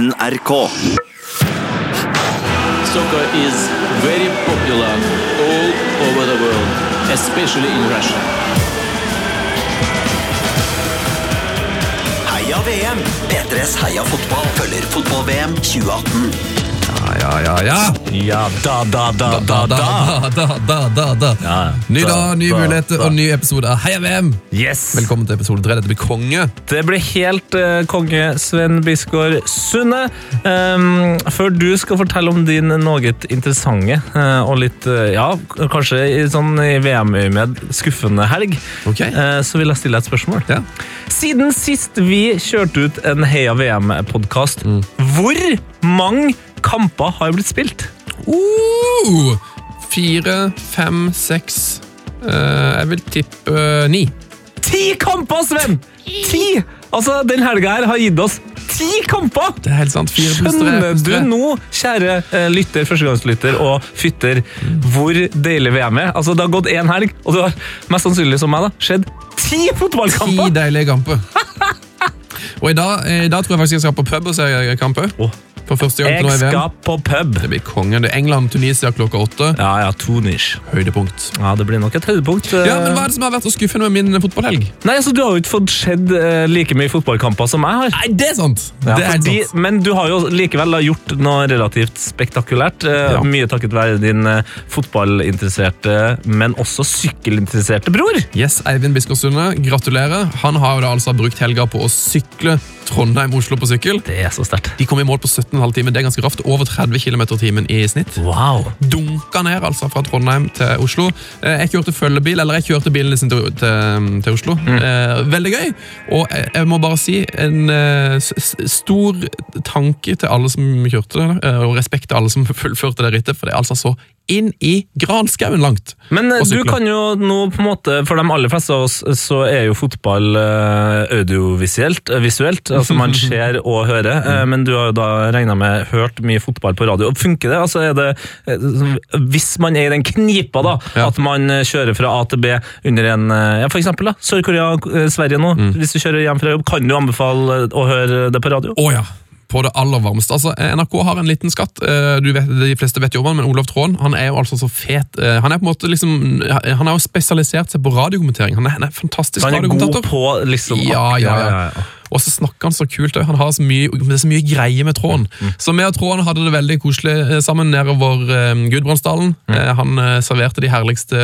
NRK. Soccer is very popular all over the world, especially in Russia. Heia VM! P3s Heia fotball følger fotball-VM 2018. Ja, ja, ja. Ja, da, da, da, Da, da, da, da, da, da. Ja, Ny dag, nye muligheter og ny episode av Heia VM. Yes! Velkommen til episode tre. Dette blir konge. Det blir helt eh, konge, Sven Bisgaard Sunde. Ehm, før du skal fortelle om din noe interessante eh, og litt, eh, ja, kanskje i sånn i VM-øyemed skuffende helg, Ok. eh, så vil jeg stille deg et spørsmål. Ja. Siden sist vi kjørte ut en Heia VM-podkast, Mm. hvor mange kamper har blitt spilt? Uh, fire, fem, seks eh, Jeg vil tippe eh, ni. Ti kamper, Sven! Ti! Altså, Den helga her har gitt oss ti kamper! Det er helt sant. Fire pluss tre. Skjønner pluss du tre. nå, kjære eh, lytter, førstegangslytter og fytter, hvor deilig VM er? Altså, Det har gått én helg, og du har mest sannsynlig som meg da, skjedd ti Ti fotballkamper! deilige kamper. Og i dag, i dag tror jeg faktisk jeg skal på pub og se kamp òg. For første gang til nå i VM. Jeg skal på pub. Det blir kongen. Det er England-Tunisia klokka åtte. Ja, ja, Tunis. Høydepunkt. Ja, det blir nok et høydepunkt. eh. Ja, men Hva er det som har vært så skuffende med min fotballhelg? Nei, altså, Du har jo ikke fått sett eh, like mye fotballkamper som jeg har. Nei, det er sant! Ja, det er fordi, sant. men du har jo likevel da gjort noe relativt spektakulært. eh, Ja. Mye takket være din eh, fotballinteresserte, men også sykkelinteresserte bror. Yes, Eivind Biskårsunde, gratulerer. Han har jo da altså brukt helga på å sykle Trondheim-Oslo på sykkel. Det er så sterkt. De kom i mål på 17,5 timer. Det er ganske raft. Over 30 km i timen i snitt. Wow. Dunka ned altså fra Trondheim til Oslo. Eh, Jeg kjørte følgebil, eller jeg kjørte bilen sin til, til, til Oslo. Eh, veldig gøy. Og jeg, jeg må bare si en eh, stor tanke til alle som kjørte, det, og respekt til alle som fullførte det rittet, for det er altså så inn i granskauen langt. Men eh, du kan jo nå på en måte, for de aller fleste av oss så er jo fotball eh, audiovisuelt, eh, visuelt, altså man ser og hører, eh, men du har jo da regnet med hørt mye fotball på radio. Funker det? Altså det, eh, hvis man er i den knipa da, Ja. at man eh, kjører fra A til B under en, eh, ja for eksempel da, Sør-Korea, Sverige nå, hvis du kjører hjem fra jobb, kan du anbefale å høre det på radio? Oh, ja. På det aller varmeste. Altså, NRK har en liten skatt. Du vet, de fleste vet jo om han, men Olav Tråen han er jo altså så fet. Han er på en måte liksom, han har jo spesialisert seg på radiokommentering. Han er, han er fantastisk Han er god på liksom... Ja, ja, ja. Og så snakker han så kult. òg. Han har så mye, det er så mye greie med Tråden. Så vi og Tråden hadde det veldig koselig eh, sammen nedover eh, Gudbrandsdalen. Eh, Han serverte de herligste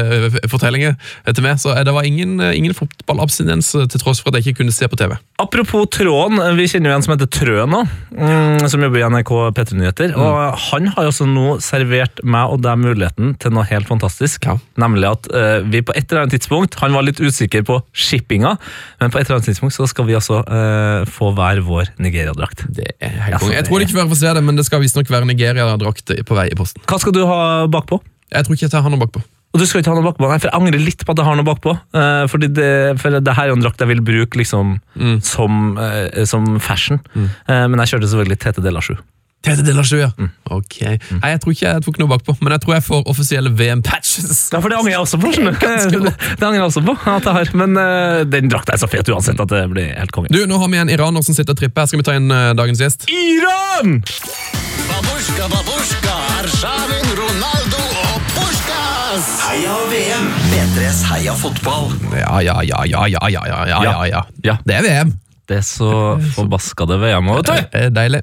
fortellinger til meg, så det var ingen, ingen fotballabstinens til tross for at jeg ikke kunne se på TV. Apropos Tråden, vi kjenner jo en som heter Trøen nå, mm, som jobber i NRK P3 Nyheter. Og han har jo også nå servert meg og deg muligheten til noe helt fantastisk. Ja. Nemlig at uh, vi på et eller annet tidspunkt Han var litt usikker på shippinga, men på et eller annet tidspunkt så skal vi altså eh, få hver vår Nigeria-drakt. Det er helt for. Jeg tror det ikke får se det, men det skal visstnok være Nigeria-drakt på vei i posten. Hva skal du ha bakpå? Jeg tror ikke jeg tar noe bakpå. Og du skal ikke ha noe bakpå? Nei, for jeg angrer litt på at jeg har noe bakpå. Uh, fordi det, for det her er jo en drakt jeg vil bruke liksom som, uh, som fashion. Eh, men jeg kjørte selvfølgelig Tete de la Chou. Tete de la Sjø, mm. Ok. Mm. Nei, jeg tror ikke jeg tok noe bakpå, men jeg tror jeg får offisielle VM-patches. Ja, for det angrer jeg også på. Det angrer jeg også på at jeg har, Men uh, den drakta er så fet uansett at det blir helt konge. Du, Nå har vi en iraner som sitter og tripper. Her skal vi ta inn uh, dagens gjest. Iran! Babushka, babushka, Arshavin, Ronaldo og Heia VM! B3s heia fotball. Ja, ja, ja, ja, ja, ja, ja. ja. ja. Det er VM. Det er så forbaskede VM. vet du. Det er deilig.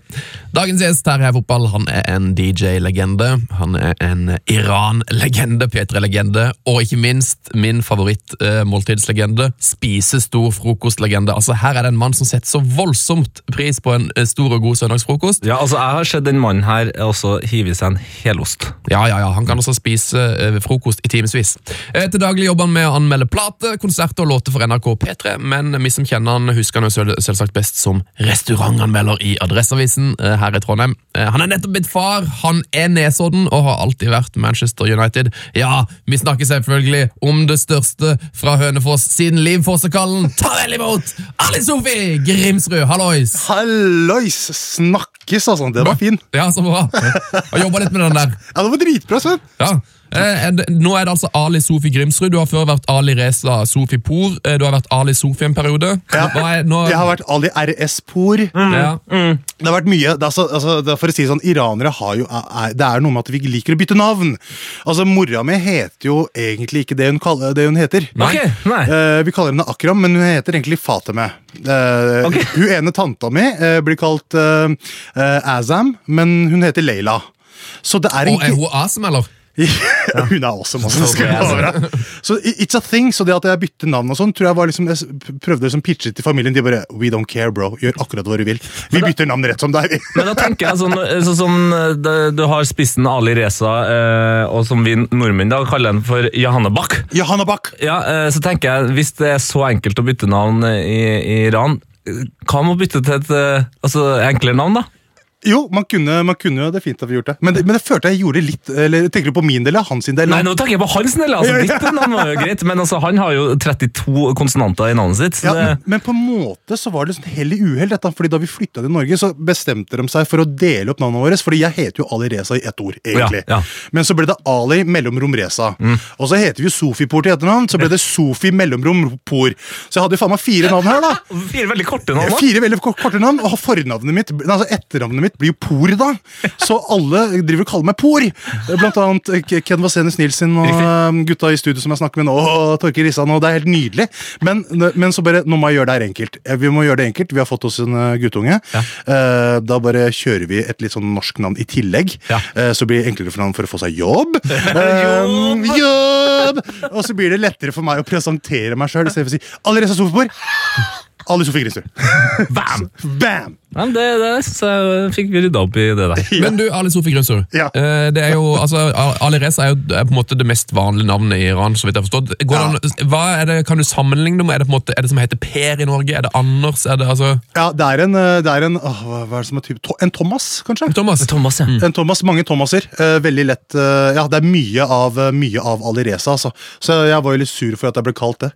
Dagens gjest her i Fotball han er en DJ-legende. Han er en Iran-legende, P3-legende, og ikke minst min favoritt-måltidslegende. frokost-legende. Altså Her er det en mann som setter så voldsomt pris på en eh, stor og god søndagsfrokost. Ja, altså, Jeg har sett den mannen her også hive i seg en helost. Ja, ja, ja, Han kan også spise eh, frokost i timevis. Eh, til daglig jobber han med å anmelde plate, konserter og låter for NRK P3, men vi som kjenner han, husker han jo selv, selvsagt best som restaurantanmelder i Adresseavisen eh, her i Trondheim. Eh, han er nettopp blitt far, han er Nesodden og har alltid vært Manchester United. Ja, vi snakker selvfølgelig om det største fra Hønefoss siden Liv Fossekallen. Ta vel imot Ali Sofi Grimsrud, hallois! Hallois! Snakkes, altså. Det var fin. Ja, så bra. Har jobba litt med den der. Ja, det var dritbra, Sven. Ja. Eh, er nå er det altså Ali Sofi Grimsrud. Du har før vært Ali Reza Sofi Por. Eh, du har vært Ali Sofi en periode. Ja. Er, nå, Jeg har vært Ali RS Por. ja. Det har vært mye. Det er så, altså, det er for å si sånn, Iranere har jo er, Det er noe med at vi liker å bytte navn. Altså, Mora mi heter jo egentlig ikke det hun, kaller, det hun heter. Nei. Eh, vi kaller henne Akram, men hun heter egentlig Fateme. Eh, Ok. Hun ene tanta mi eh, blir kalt eh, eh, Azam, men hun heter Leila. Så det er en Og er hun Azam, eller? hun er awesome. Altså, skal jeg deg. Så it's a thing, så det at jeg bytter navn og sånn, tror jeg var liksom, jeg prøvde liksom pitche til familien. De bare We don't care, bro. Gjør akkurat hva du vil. Vi bytter navn rett som deg. Men da tenker jeg sånn, sånn eh, det- du har spissen Ali Reza, eh, og som vi nordmenn da kaller den for Johanne Bach. Johanne Bach. Ja, eh, så tenker jeg, hvis det er så enkelt å bytte navn eh, i, i Iran, eh, hva med å bytte til et eh, altså, enklere navn, da? Jo, man kunne, man kunne jo det fint at vi gjort det. Men, det. men det følte jeg gjorde litt Eller Tenker du på min del eller hans del? Nei, nå tenker jeg på hans del. Altså, ditt navn var jo greit, men altså, han har jo 32 konsonanter i navnet sitt. Ja, det, men, men på en måte så var det sånn hell i uhell. fordi Da vi flytta til Norge, så bestemte de seg for å dele opp navnet vårt. Fordi jeg heter jo Ali Reza i ett ord, egentlig. Ja, ja. Men så ble det Ali mellomrom Reza. Og så heter vi jo Sofipor til etternavn, så ble det Sofi mellomrom Por. Så jeg hadde jo faen meg fire navn her, da. Fire veldig korte navn. da. Fire veldig korte navn, og fornavnet mitt Altså etternavnet mitt blir jo Por, da. Så alle driver og kaller meg Por. Blant annet Ken Vasenus Nilsen og um, gutta i studio som jeg snakker med nå, og Torker Rissan, og det er helt nydelig. Men, men så bare Nå må jeg gjøre det her enkelt. Eh, Vi må gjøre det enkelt. Vi har fått oss en uh, guttunge. Ja. da bare kjører vi et litt sånn norsk navn i tillegg. Ja. Eh, så blir det enklere for han for å få seg jobb. Eh, jobb! Og så blir det lettere for meg å presentere meg sjøl istedenfor å si Reza Sofipor. Ali Sofie Gristur. Bam! Bam! Ja, men det, det synes jeg fikk vi rydda opp i det der. Men du, Ali Sofi Grønsrud. Ja. Eh, det er jo, altså, Ali Reza er jo er på en måte det mest vanlige navnet i Iran. så vidt jeg har forstått. An, hva er det, Kan du sammenligne det med? Er det på en måte, er det som heter Per i Norge? Er det Anders? Er det altså Ja, det er en, eh, det er en åh, hva er det som er type? En Thomas, kanskje? Thomas? Thomas, ja. En Thomas, Mange Thomaser. Eh, veldig lett Ja, det er mye av, mye av Ali Reza, altså. Så jeg var jo litt sur for at jeg ble kalt det.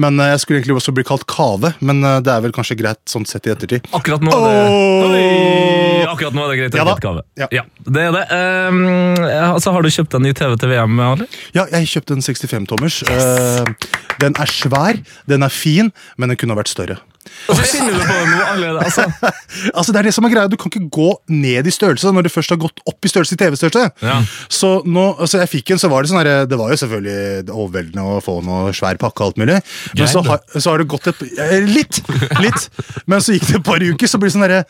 Men Jeg skulle egentlig også bli kalt Kave, men det er vel kanskje greit sånn sett i ettertid. Akkurat nå det! Oi! Akkurat nå er det greit Ja da. gave. Ja. det er det. Um, altså, har du kjøpt en ny TV til VM, Ali? Ja, jeg kjøpte en 65-tommers. Eh, den er svær, den er fin, men den kunne ha vært større. Og så kjenner du på noe allerede. Altså. Altså det er det som er greia, Du kan ikke gå ned i størrelse når du først har gått opp i størrelse i TV-størrelse. Ja. Så nå, altså jeg fikk en, så var det sånn her, Det var jo selvfølgelig overveldende å få noe svær pakke og alt mulig. Men så har, så har det gått et eh, Litt! Litt! Men så gikk det et par uker, så blir det sånn herre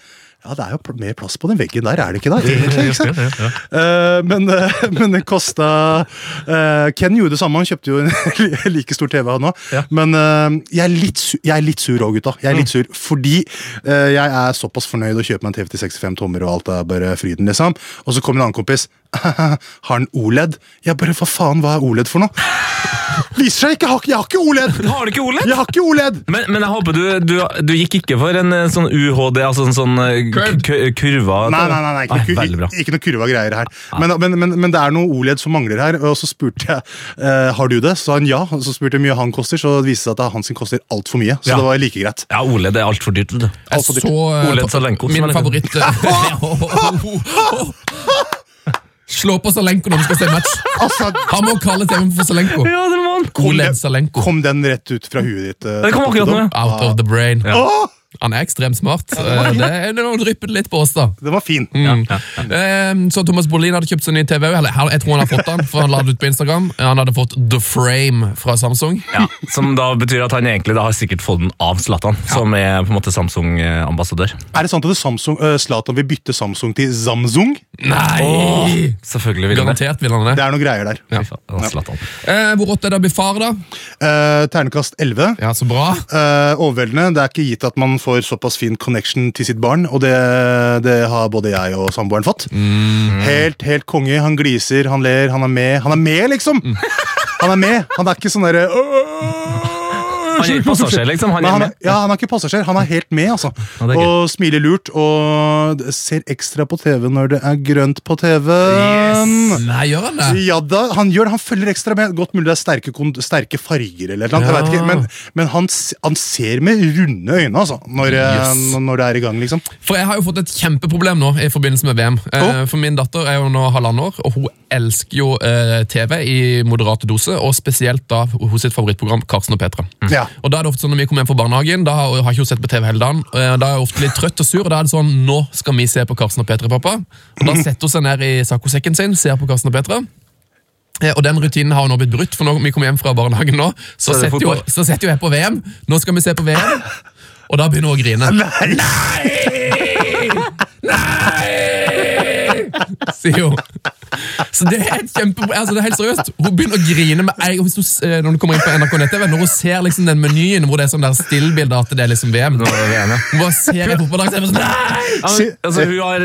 ja, Det er jo mer plass på den veggen der, er det ikke da? Egentlig, ikke sant? Eh, men, eh, men det kosta eh, Ken gjorde det samme, han kjøpte jo en like stor TV han òg. Men jeg, er litt su jeg er litt sur òg, gutta. Jeg er litt sur Fordi jeg er såpass fornøyd å kjøpe meg en TV til 65 tommer, og alt er bare fryden, liksom. Og så kommer en annen kompis. Har han OLED? Jeg bare, hva faen, hva er OLED for noe? Viser seg ikke, jeg har, ikke- jeg har ikke OLED! Har du ikke OLED? Jeg har ikke OLED! Men, men jeg håper du, du, du gikk ikke for en sånn UHD, altså en sånn Curved. kurva Nei, nei, nei, nei ikke, Veldig bra. ikke noe kurva greier her. Men, men, men, men det er noe OLED som mangler her. Og så spurte jeg eh, har du det. Så sa han ja. Og så spurte jeg mye han koster, så det viste seg at han sin koster altfor mye. Så Ja. det var like greit. Ja, OLED er altfor dyrt. Alt. Jeg Altfor dyrt. så eh, Oled Salenko, min favoritt eh, Slå på Salenko når du skal se match. Altså, Han må kalle TV-en for Salenko. Ja, det må han. Oled Salenko. Kom den rett ut fra huet ditt? eh, Det kom akkurat nå. Out of the brain. Åh, Han er ekstremt smart. Eh, Det er det nå dryppet litt på oss, da. Det var fin. Mm. Eh, Så Thomas Bolin hadde kjøpt seg ny TV. òg. jeg tror han har fått den, for han la det ut på Instagram. Han hadde fått The Frame fra Samsung. Ja, som da betyr at han egentlig da har sikkert fått den av Zlatan, som er på en måte Samsung-ambassadør. Er det sant at Samsung, uh, Zlatan vil bytte Samsung til Samsung? Nei! Selvfølgelig vil han det. Garantert vil han det. Det er noen greier der. Ja. Eh, hvor rått er det å bli far, da? Eh, ternekast 11. Ja, så bra. Eh, overveldende. Det er ikke gitt at man får såpass fin connection til sitt barn, og det, det har både jeg og samboeren fått. Helt, helt konge. Han gliser, han ler, han er med. Han er med, liksom! Han er med! Han er ikke sånn derre! Han er ikke passasjer, liksom. Han er han, med. er- ja, han er ikke passasjer, han er helt med, altså. Ja, det er gøy. og smiler lurt og ser ekstra på TV når det er grønt på TV-en. Nei, gjør han det? Ja da, han gjør det, han følger ekstra med. Godt mulig det er sterke, kon- sterke farger, eller noe, jeg vet ikke, men, men han, s- han ser med runde øyne altså, når, eh, Yes. når det er i gang. liksom. For jeg har jo fått et kjempeproblem nå i forbindelse med VM. Eh, For min datter er jo nå halvannet år, og hun elsker jo eh, TV i moderate doser, og spesielt da hos sitt favorittprogram Karsten og Petra. Ja. Og da er det ofte sånn Når vi kommer hjem fra barnehagen, da har har ikke hun sett på TV hele dagen. eh, Da er hun ofte litt trøtt og sur, og da er det sånn Nå skal vi se på Karsten og Petra, pappa. Og Da setter hun seg ned i saccosekken sin, ser på Karsten og Petra. Eh, Og den rutinen har hun nå blitt brutt, for når vi kommer hjem fra barnehagen nå, så, er setter, jo, så setter jo jeg på VM. Nå skal vi se på VM, og da begynner hun å grine. Nei! Nei! sier hun. Så det er et kjempe... Altså det er helt seriøst. Hun begynner å grine med hvis du, eh, når du kommer inn på NRK Nett-TV. Når hun ser liksom den menyen hvor det er sånn der stillbilde at det er liksom VM. Nå er det VM, ja. Hun bare ser i fotballdag er sånn Nei! Ja, men, altså, hun, har,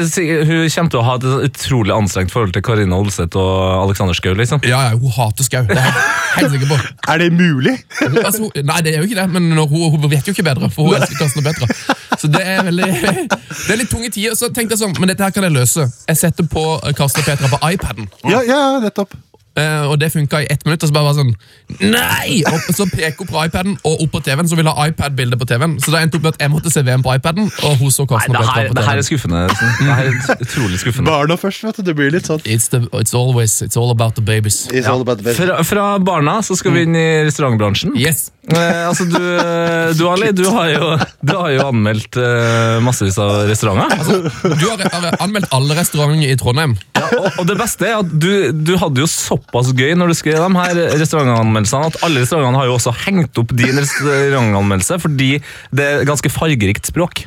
hun kommer til å ha et utrolig anstrengt forhold til Karina Olseth og Alexander Schou. Liksom. Ja, ja, hun hater Skau. Det er jeg helt sikker på. Er det mulig? Altså, hun, nei, det er jo ikke det, men når hun, hun vet jo ikke bedre, for hun elsker Karsten og Petra. Så det er veldig Det er litt tunge tider. Så tenkte jeg sånn, men dette her kan jeg løse. Jeg setter på Karsten og Petra på iPaden. Ja, ja, nettopp. Uh, og det funka i ett minutt. Og så bare var sånn Nei! Og så peker hun på iPaden og opp på TV-en, så ville ha iPad-bilde på TV-en. Så det endte opp med at jeg måtte se VM på iPaden, og hun så Nei, Karsten det og Petra her, på det her er skuffende. Det her er utrolig skuffende. Barna først, vet du. Det blir litt sånn. It's, the, it's always It's all about the babies. It's all about the babies. Fra, fra barna så skal vi inn i restaurantbransjen. Yes! Eh, altså, du, du, Ali, du har jo, du har jo anmeldt eh, massevis av restauranter. Du har, har anmeldt alle restauranter i Trondheim. Ja, og, og det beste er at du, du hadde jo såpass gøy når du skrev de her restaurantanmeldelsene, at alle restaurantene har jo også hengt opp din restaurantanmeldelse, fordi det er ganske fargerikt språk.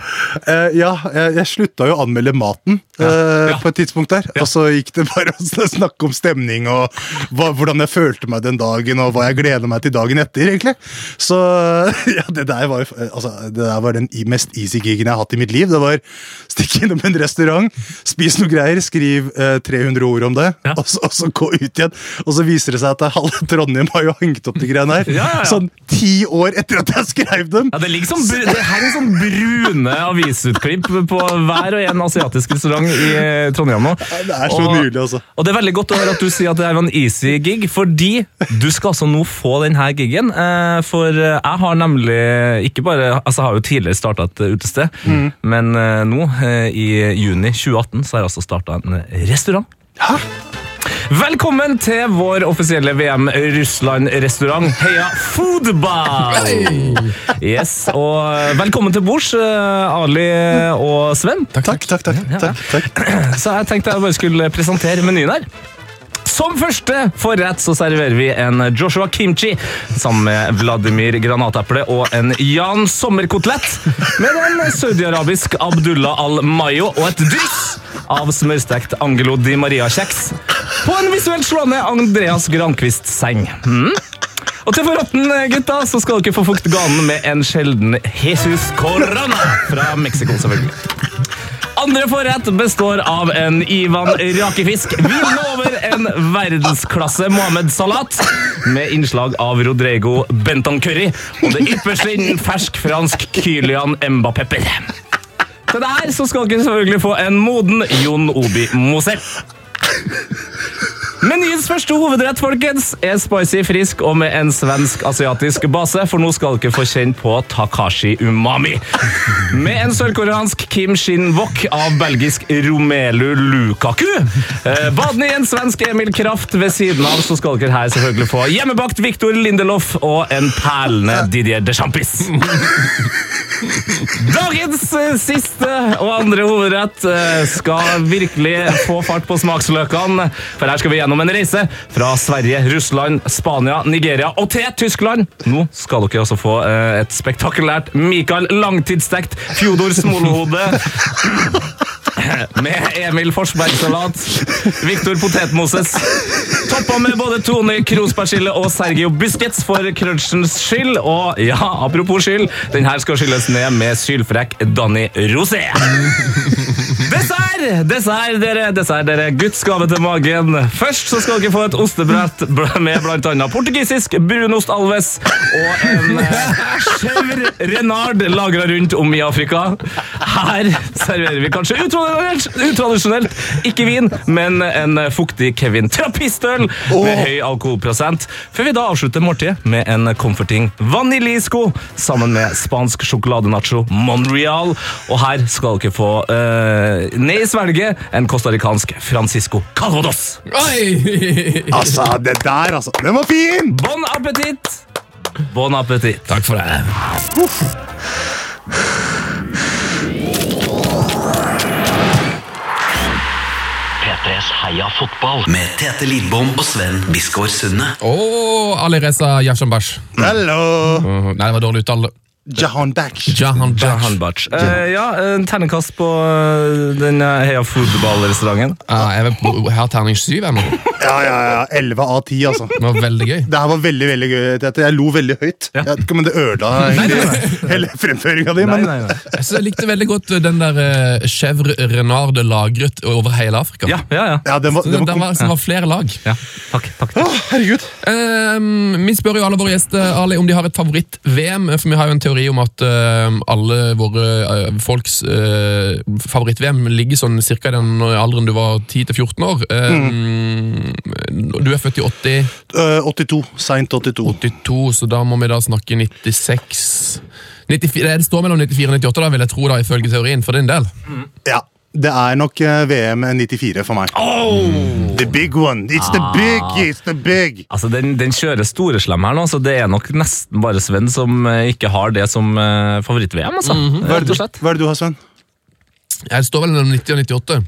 Eh, ja, jeg, jeg slutta jo å anmelde maten eh, Ja. på et tidspunkt der. Og så gikk det bare å snakke om stemning og hva, hvordan jeg følte meg den dagen, og hva jeg gleder meg til dagen etter, egentlig. Så ja, det der var, altså, det der var den mest easy gigen jeg har hatt i mitt liv. Det var stikke innom en restaurant, spis noe greier, skriv eh, 300 ord om det, Ja. og, så, og så gå ut igjen. Og så viser det seg at halve Trondheim har jo hengt opp de greiene her. Ja, ja, ja. Sånn ti år etter at jeg skrev dem. Ja, Det ligger sånn, br- det henger sånn brune avisutklipp på hver og en asiatisk restaurant i eh, Trondheim nå. Det er så Og- nydelig, altså. Og det er veldig godt å høre at du sier at det her var en easy gig, fordi du skal altså nå få denne gigen. eh, For eh, jeg har nemlig ikke bare Altså, jeg har jo tidligere starta et utested, utested, men eh, nå, eh, i juni 2018, så har jeg altså starta en restaurant. Hæ? Velkommen til vår offisielle VM Russland-restaurant Heia Foodball! Yes, og velkommen til bords, Ali og Sven. Takk, takk, takk. takk, takk. Så jeg tenkte jeg bare skulle presentere menyen her. Som første forrett så serverer vi en Joshua kimchi sammen med Vladimir granateple og en Jan sommerkotelett med en saudiarabisk Abdullah al-Mayo og et dryss av smørstekt Angelo di Maria-kjeks på en visuelt slående Andreas Grankvist-seng. Mm. Og til forretten, gutta, så skal dere få fukte ganen med en sjelden Jesus Corona fra Mexico, selvfølgelig. Andre forrett består av en Ivan rakefisk. Vi lover en verdensklasse Mohammed-salat med innslag av Rodrigo Benton curry og det ypperste innen fersk fransk Kylian Emba-pepper. Til det her så skal dere selvfølgelig få en moden Jon Obi Mosel. Menyens første hovedrett folkens, er spicy frisk og med en svensk-asiatisk base, for nå skal dere få kjenne på Takashi umami. Med en sørkoreansk Kim Shin Wok av belgisk Romelu Lukaku. Eh, Badende i en svensk Emil Kraft ved siden av, så skal dere her selvfølgelig få hjemmebakt Viktor Lindelof og en perlende Didier Dechampis. Dagens eh, siste og andre hovedrett eh, skal virkelig få fart på smaksløkene. For her skal vi gjennom en reise fra Sverige, Russland, Spania, Nigeria og til Tyskland. Nå skal dere også få eh, et spektakulært Mikael langtidsstekt Fjodor Smolehode. Med Emil Forsberg-salat, Viktor Potetmoses, toppa med både Tone Krosberg-skille og Sergio Busquets for crunchens skyld. Og ja, apropos skyld, den her skal skylles ned med sylfrekk Danny Rosé. Dessert Dessert, dere, dessert, dere. Guds gave til magen. Først så skal dere få et ostebrett med blant annet portugisisk brunost alves og en eh, renard lagra rundt om i Afrika. Her serverer vi kanskje utradisjonelt ikke vin, men en fuktig Kevin Trappistøl med høy alkoholprosent, før vi da avslutter måltidet med en comforting vaniljesko sammen med spansk sjokoladenacho Monreal. Og her skal dere få eh, ned i svelget en costaricansk Francisco Calvados. Oi! Altså, det der, altså. Den var fin! Bon appétit! Bon appétit. Takk for det. P3s Heia fotball med Tete Lidbom og Sven Biskår Sunde. Og Alireza Yashambash. Hello! Uh, nei, det var dårlig uttale. Jahan Bach Jahan. Jahanbach. Eh, ja, en terningkast på eh, den eh, Heia fotballrestauranten. Ah, jeg, jeg har terning syv ennå. Ja, ja, ja. 11 av 10, altså. Det var veldig gøy. Det her var veldig veldig gøy. Jeg lo veldig høyt. Jeg vet ikke, om Det ødela hele fremføringa di. Men nei. nei, nei. jeg likte veldig godt den der uh, chèvre renard lagret over hele Afrika. Ja, ja, ja. ja, den var, den det, var, den var, var flere lag. ja. Takk, takk. Å, herregud. Ehm, vi spør jo alle våre gjester Ali, om de har et favoritt-VM, for vi har jo en teori om at ehm, alle våre eh, folks eh, favoritt-VM ligger sånn cirka i den alderen du var 10-14 år. Mm. Du er født i 80, Øh, 82. Seint 82. 82, så da må vi da snakke 96 94, Det står mellom 94 og 98, da, vil jeg tro, da, ifølge teorien, for din del. Ja. Det er nok eh, VM 94 for meg. The big one. It's the big, it's the big. Altså, den, den kjører storeslem her nå, så det er nok nesten bare Sven som eh, ikke har det som eh, favoritt-VM, altså. Hva er, det, du- hva er det du har, Sven? Jeg står vel mellom 90 og 98.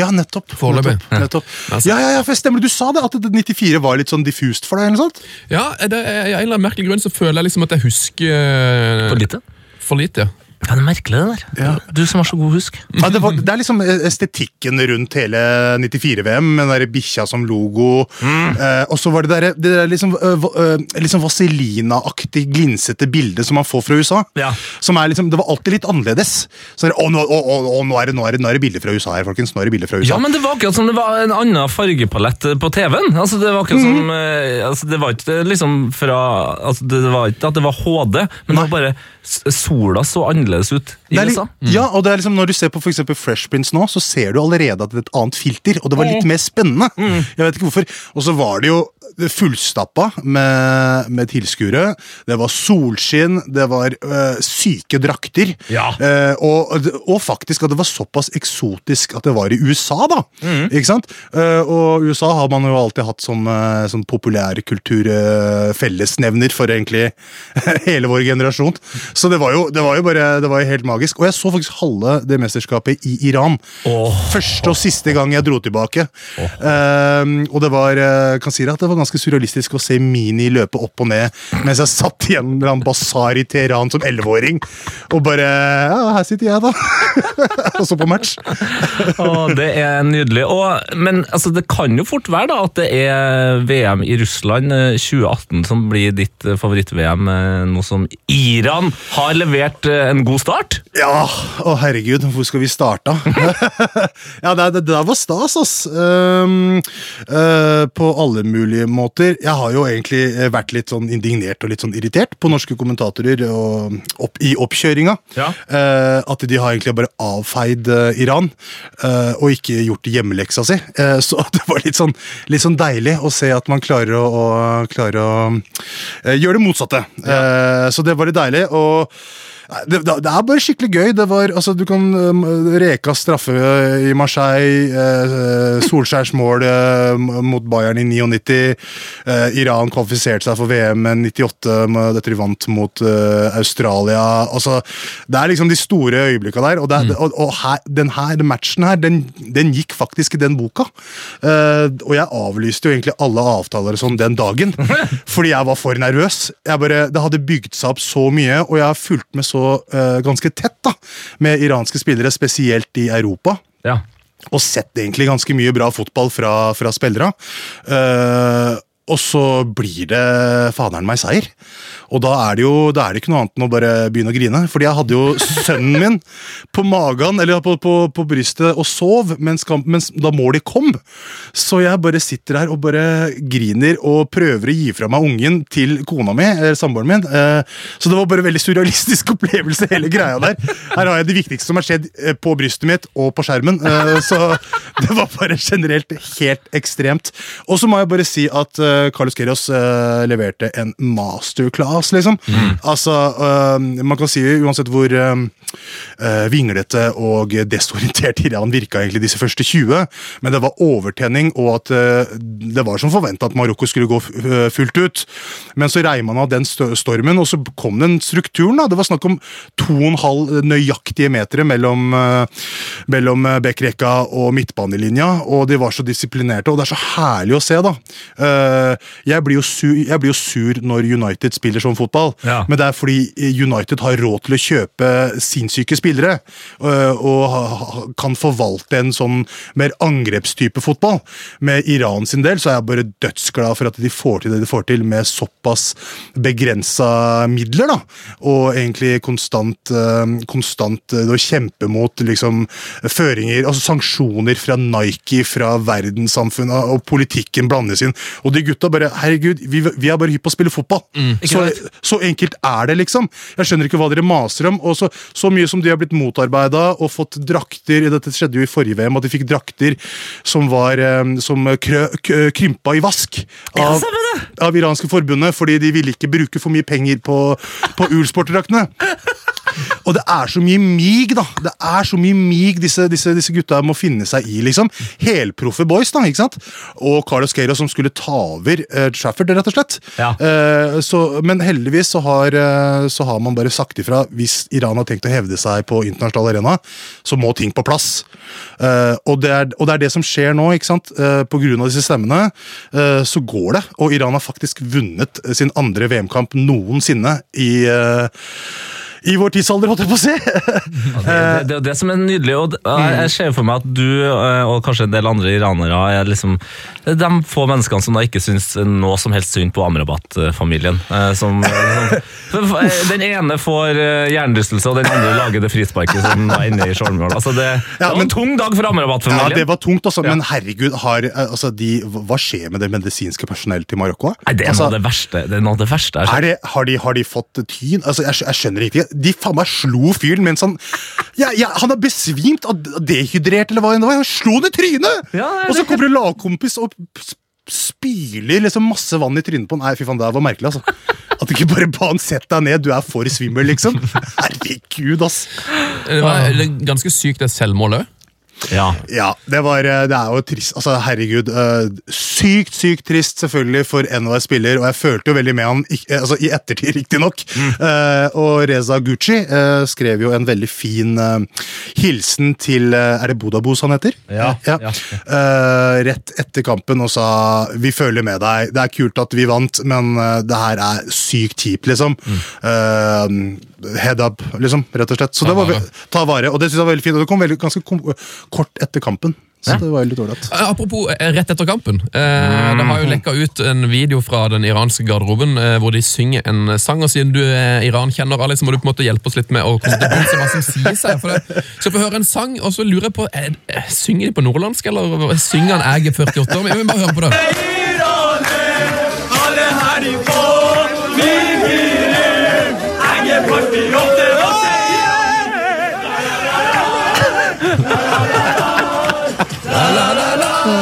Ja, nettopp. Foreløpig. Nettopp, nettopp. Ja, ja, ja, for stemmer Du sa det, at 94 var litt sånn diffust for deg? eller noe sånt? Ja, det, er- en eller annen merkelig grunn så føler jeg liksom at jeg husker For lite. For lite, ja. Ja, det er merkelig, det der. Ja. Du som har så god husk. Ja, det, var, det er liksom estetikken rundt hele 94-VM, med den der bikkja som logo. Eh, og så var det der, det der liksom, va- øh, liksom Vazelina-aktig glinsete bildet som man får fra USA. Ja. Som er liksom, Det var alltid litt annerledes. Så er det, å, nå, å, å, nå, er det, nå, er det, nå er det bilder fra USA her, folkens. Nå er det bilder fra USA. Ja, men det var akkurat som det var en annen fargepalett på TV-en. Altså, det var akkurat som eh, altså, Det var ikke liksom fra altså, Det var ikke at det var HD, men det var bare Sola så annerledes ut i litt- USA. Ja, og det er liksom Når du ser på for Fresh Prince nå, så ser du allerede at det er et annet filter, og det var litt mer spennende. Jeg vet ikke hvorfor. Og så var det jo fullstappa med, med tilskuere. Det var solskinn, det var øh, syke drakter. Ja. Eh, og, og faktisk at det var såpass eksotisk at det var i USA, da. Ikke sant? Uh, og USA har man jo alltid hatt som, uh, som populærkultur uh, for egentlig hele vår generasjon. Så det var jo, det var jo bare det var jo helt magisk. Og jeg så faktisk halve det mesterskapet i Iran. Oh. Første og siste gang jeg dro tilbake. Eh, og det var kan si det at det var ganske surrealistisk å se Mini løpe opp og ned mens jeg satt i en eller annen basar i Teheran som elleveåring. Og bare Ja, her sitter jeg, da. og så på match. Å, det er nydelig. Og, men altså, det kan jo fort være da at det er VM i Russland eh, 2018 som blir ditt eh, favoritt-VM, eh, nå som Iran har levert eh, en god start. Ja, å herregud, hvor skal vi starte? ja, det, det, det der var stas, ass. Um, uh, på alle mulige måter. Jeg har jo egentlig eh, vært litt sånn indignert og litt sånn irritert på norske kommentatorer og opp, i oppkjøringa. Ja. Eh, at de har egentlig bare avfeid eh, Iran eh, og ikke gjort hjemmeleksa si. Eh, så det var litt sånn, litt sånn deilig å se at man klarer å, å, klarer å eh, gjøre det motsatte. Eh, så det var litt deilig. og Det, det er bare skikkelig gøy. Det var, altså, du kan um, Reka straffe i Marseille, eh, Solskjærs mål eh, mot Bayern i 99. Eh, Iran kvalifiserte seg for VM i 98 med dette de vant mot eh, Australia. Altså, det er liksom de store øyeblikka der. Og, er- og, og her, den her matchen her, den, den gikk faktisk i den boka. Eh, og jeg avlyste jo egentlig alle avtaler og sånn den dagen, fordi jeg var for nervøs. Jeg bare, det hadde bygd seg opp så mye, og jeg har fulgt med så eh, ganske tett da, med iranske spillere, spesielt i Europa. Ja. Og sett egentlig ganske mye bra fotball fra, fra spillere. Eh, og så blir det faderen meg seier. Og da er det jo da er det ikke noe annet enn å bare begynne å grine. Fordi jeg hadde jo sønnen min på magen, eller på, på, på brystet, og sov mens, mens da målet kom. Så jeg bare sitter her og bare griner og prøver å gi fra meg ungen til kona mi, eller samboeren min. Eh, Så det var bare en veldig surrealistisk opplevelse, hele greia der. Her har jeg det viktigste som har skjedd eh, på brystet mitt og på skjermen. Eh, Så det var bare generelt helt ekstremt. Og så må jeg bare si at Carlos Queiroz eh, leverte en masterclass, liksom. Altså, eh, man kan si uansett hvor eh, eh, vinglete og desorientert Iran virka egentlig disse første 20, men det var overtenning, og at eh, det var som forventa at Marokko skulle gå eh, fullt ut. Men så reiv man av den stormen, og så kom den strukturen. da. Det var snakk om to og en halv nøyaktige meter mellom, eh, mellom eh, og midtbanelinja, og de var så disiplinerte, og det er så herlig å se, da. Eh, jeg, blir jo sur, jeg blir jo sur når United spiller sånn fotball, Ja. men det er fordi United har råd til å kjøpe sinnssyke spillere, øh, og kan forvalte en sånn mer angrepstype fotball. Med Iran sin del så er jeg bare dødsglad for at de får til det de får til med såpass begrensa midler, da. Og egentlig konstant, øh, konstant å kjempe mot liksom føringer, altså sanksjoner fra Nike, fra verdenssamfunnet, og politikken blandes inn. Og de gutta bare Herregud, vi, vi er bare hypp på å spille fotball. så, så enkelt er det, liksom. Jeg skjønner ikke hva dere maser om. Og så, så mye som de har blitt motarbeida og fått drakter Dette skjedde jo i forrige VM, at de fikk drakter som var eh, som krø, krympa i vask av, av iranske forbundet, fordi de ville ikke bruke for mye penger på, på Ulsport-draktene. Og det er så mye mig, da. Det er så mye mig disse, disse, disse gutta må finne seg i, liksom. Helproffe boys, da, ikke sant? Og Carlos Queiroz som skulle ta over uh, Trafford, rett og slett. Ja. Uh, så, men heldigvis så har, uh, så har man bare sagt ifra. Hvis Iran har tenkt å hevde seg på internasjonal arena, så må ting på plass. Og, det er, og det er det som skjer nå, ikke sant? På grunn av disse stemmene, så går det. Og Iran har faktisk vunnet sin andre VM-kamp noensinne i i vår tidsalder, holdt jeg på å si. Det, det, det det som er nydelig. og jeg, ser for meg at du eh, og kanskje en del andre iranere er liksom de få menneskene som da ikke syns noe som helst synd på Amrabat-familien. eh, Som, som, den ene får eh, hjernerystelse, og den andre lager det frisparket som var inne i Skjolmjøl. Altså det, det var en tung dag for Amrabat-familien. Ja, det var tungt, altså. Men herregud, har, eh, altså, de, hva skjer med det medisinske personellet til Marokko? Nei, det er altså, noe av det verste. Det er noe av det verste har det, har, de, har de fått tyn? Altså, jeg, jeg skjønner ikke. De faen meg slo fyren mens han ja, ja, Han har besvimt av dehydrert, eller hva det var. Han slo han i trynet! Ja, er og så kommer det lagkompis og sp- spyler liksom masse vann i trynet på han. Nei, fy faen, det var merkelig, altså. At du ikke bare ba han sett deg ned, du er for svimmel, liksom. Herregud, ass. Det var er ganske sykt det selvmålet òg. Ja. Ja, det, var, eh, det er jo trist. Altså, herregud. eh, sykt, sykt trist selvfølgelig for NHS spiller, og jeg følte jo veldig med han eh, altså, i ettertid, riktignok. Mm. Uh, og Reza Gucci eh, skrev jo en veldig fin eh, hilsen til eh, Er det Bodabos han heter? Ja, ja. Eh, rett etter kampen og sa vi føler med deg. Det er kult at vi vant, men eh, det her er sykt kjipt, liksom. Mm. Eh, head up, liksom, rett og slett. Så Ta det var, vare. ta vare. Og det synes jeg var veldig fint. Og det kom veldig, ganske kort etter kampen. Så det var litt ålreit. Eh, Apropos eh, rett etter kampen. Eh, Det har jo lekka ut en video fra den iranske garderoben hvor de synger en sang. og Siden du er Iran-kjenner, Ali, så må du på en måte hjelpe oss litt med å komme til hva som sies her. For det, skal få høre en sang, og så lurer jeg på er, er, Synger de på nordlandsk, eller synger han 'Jeg er 48 år'? Vi må bare høre på det. alle her i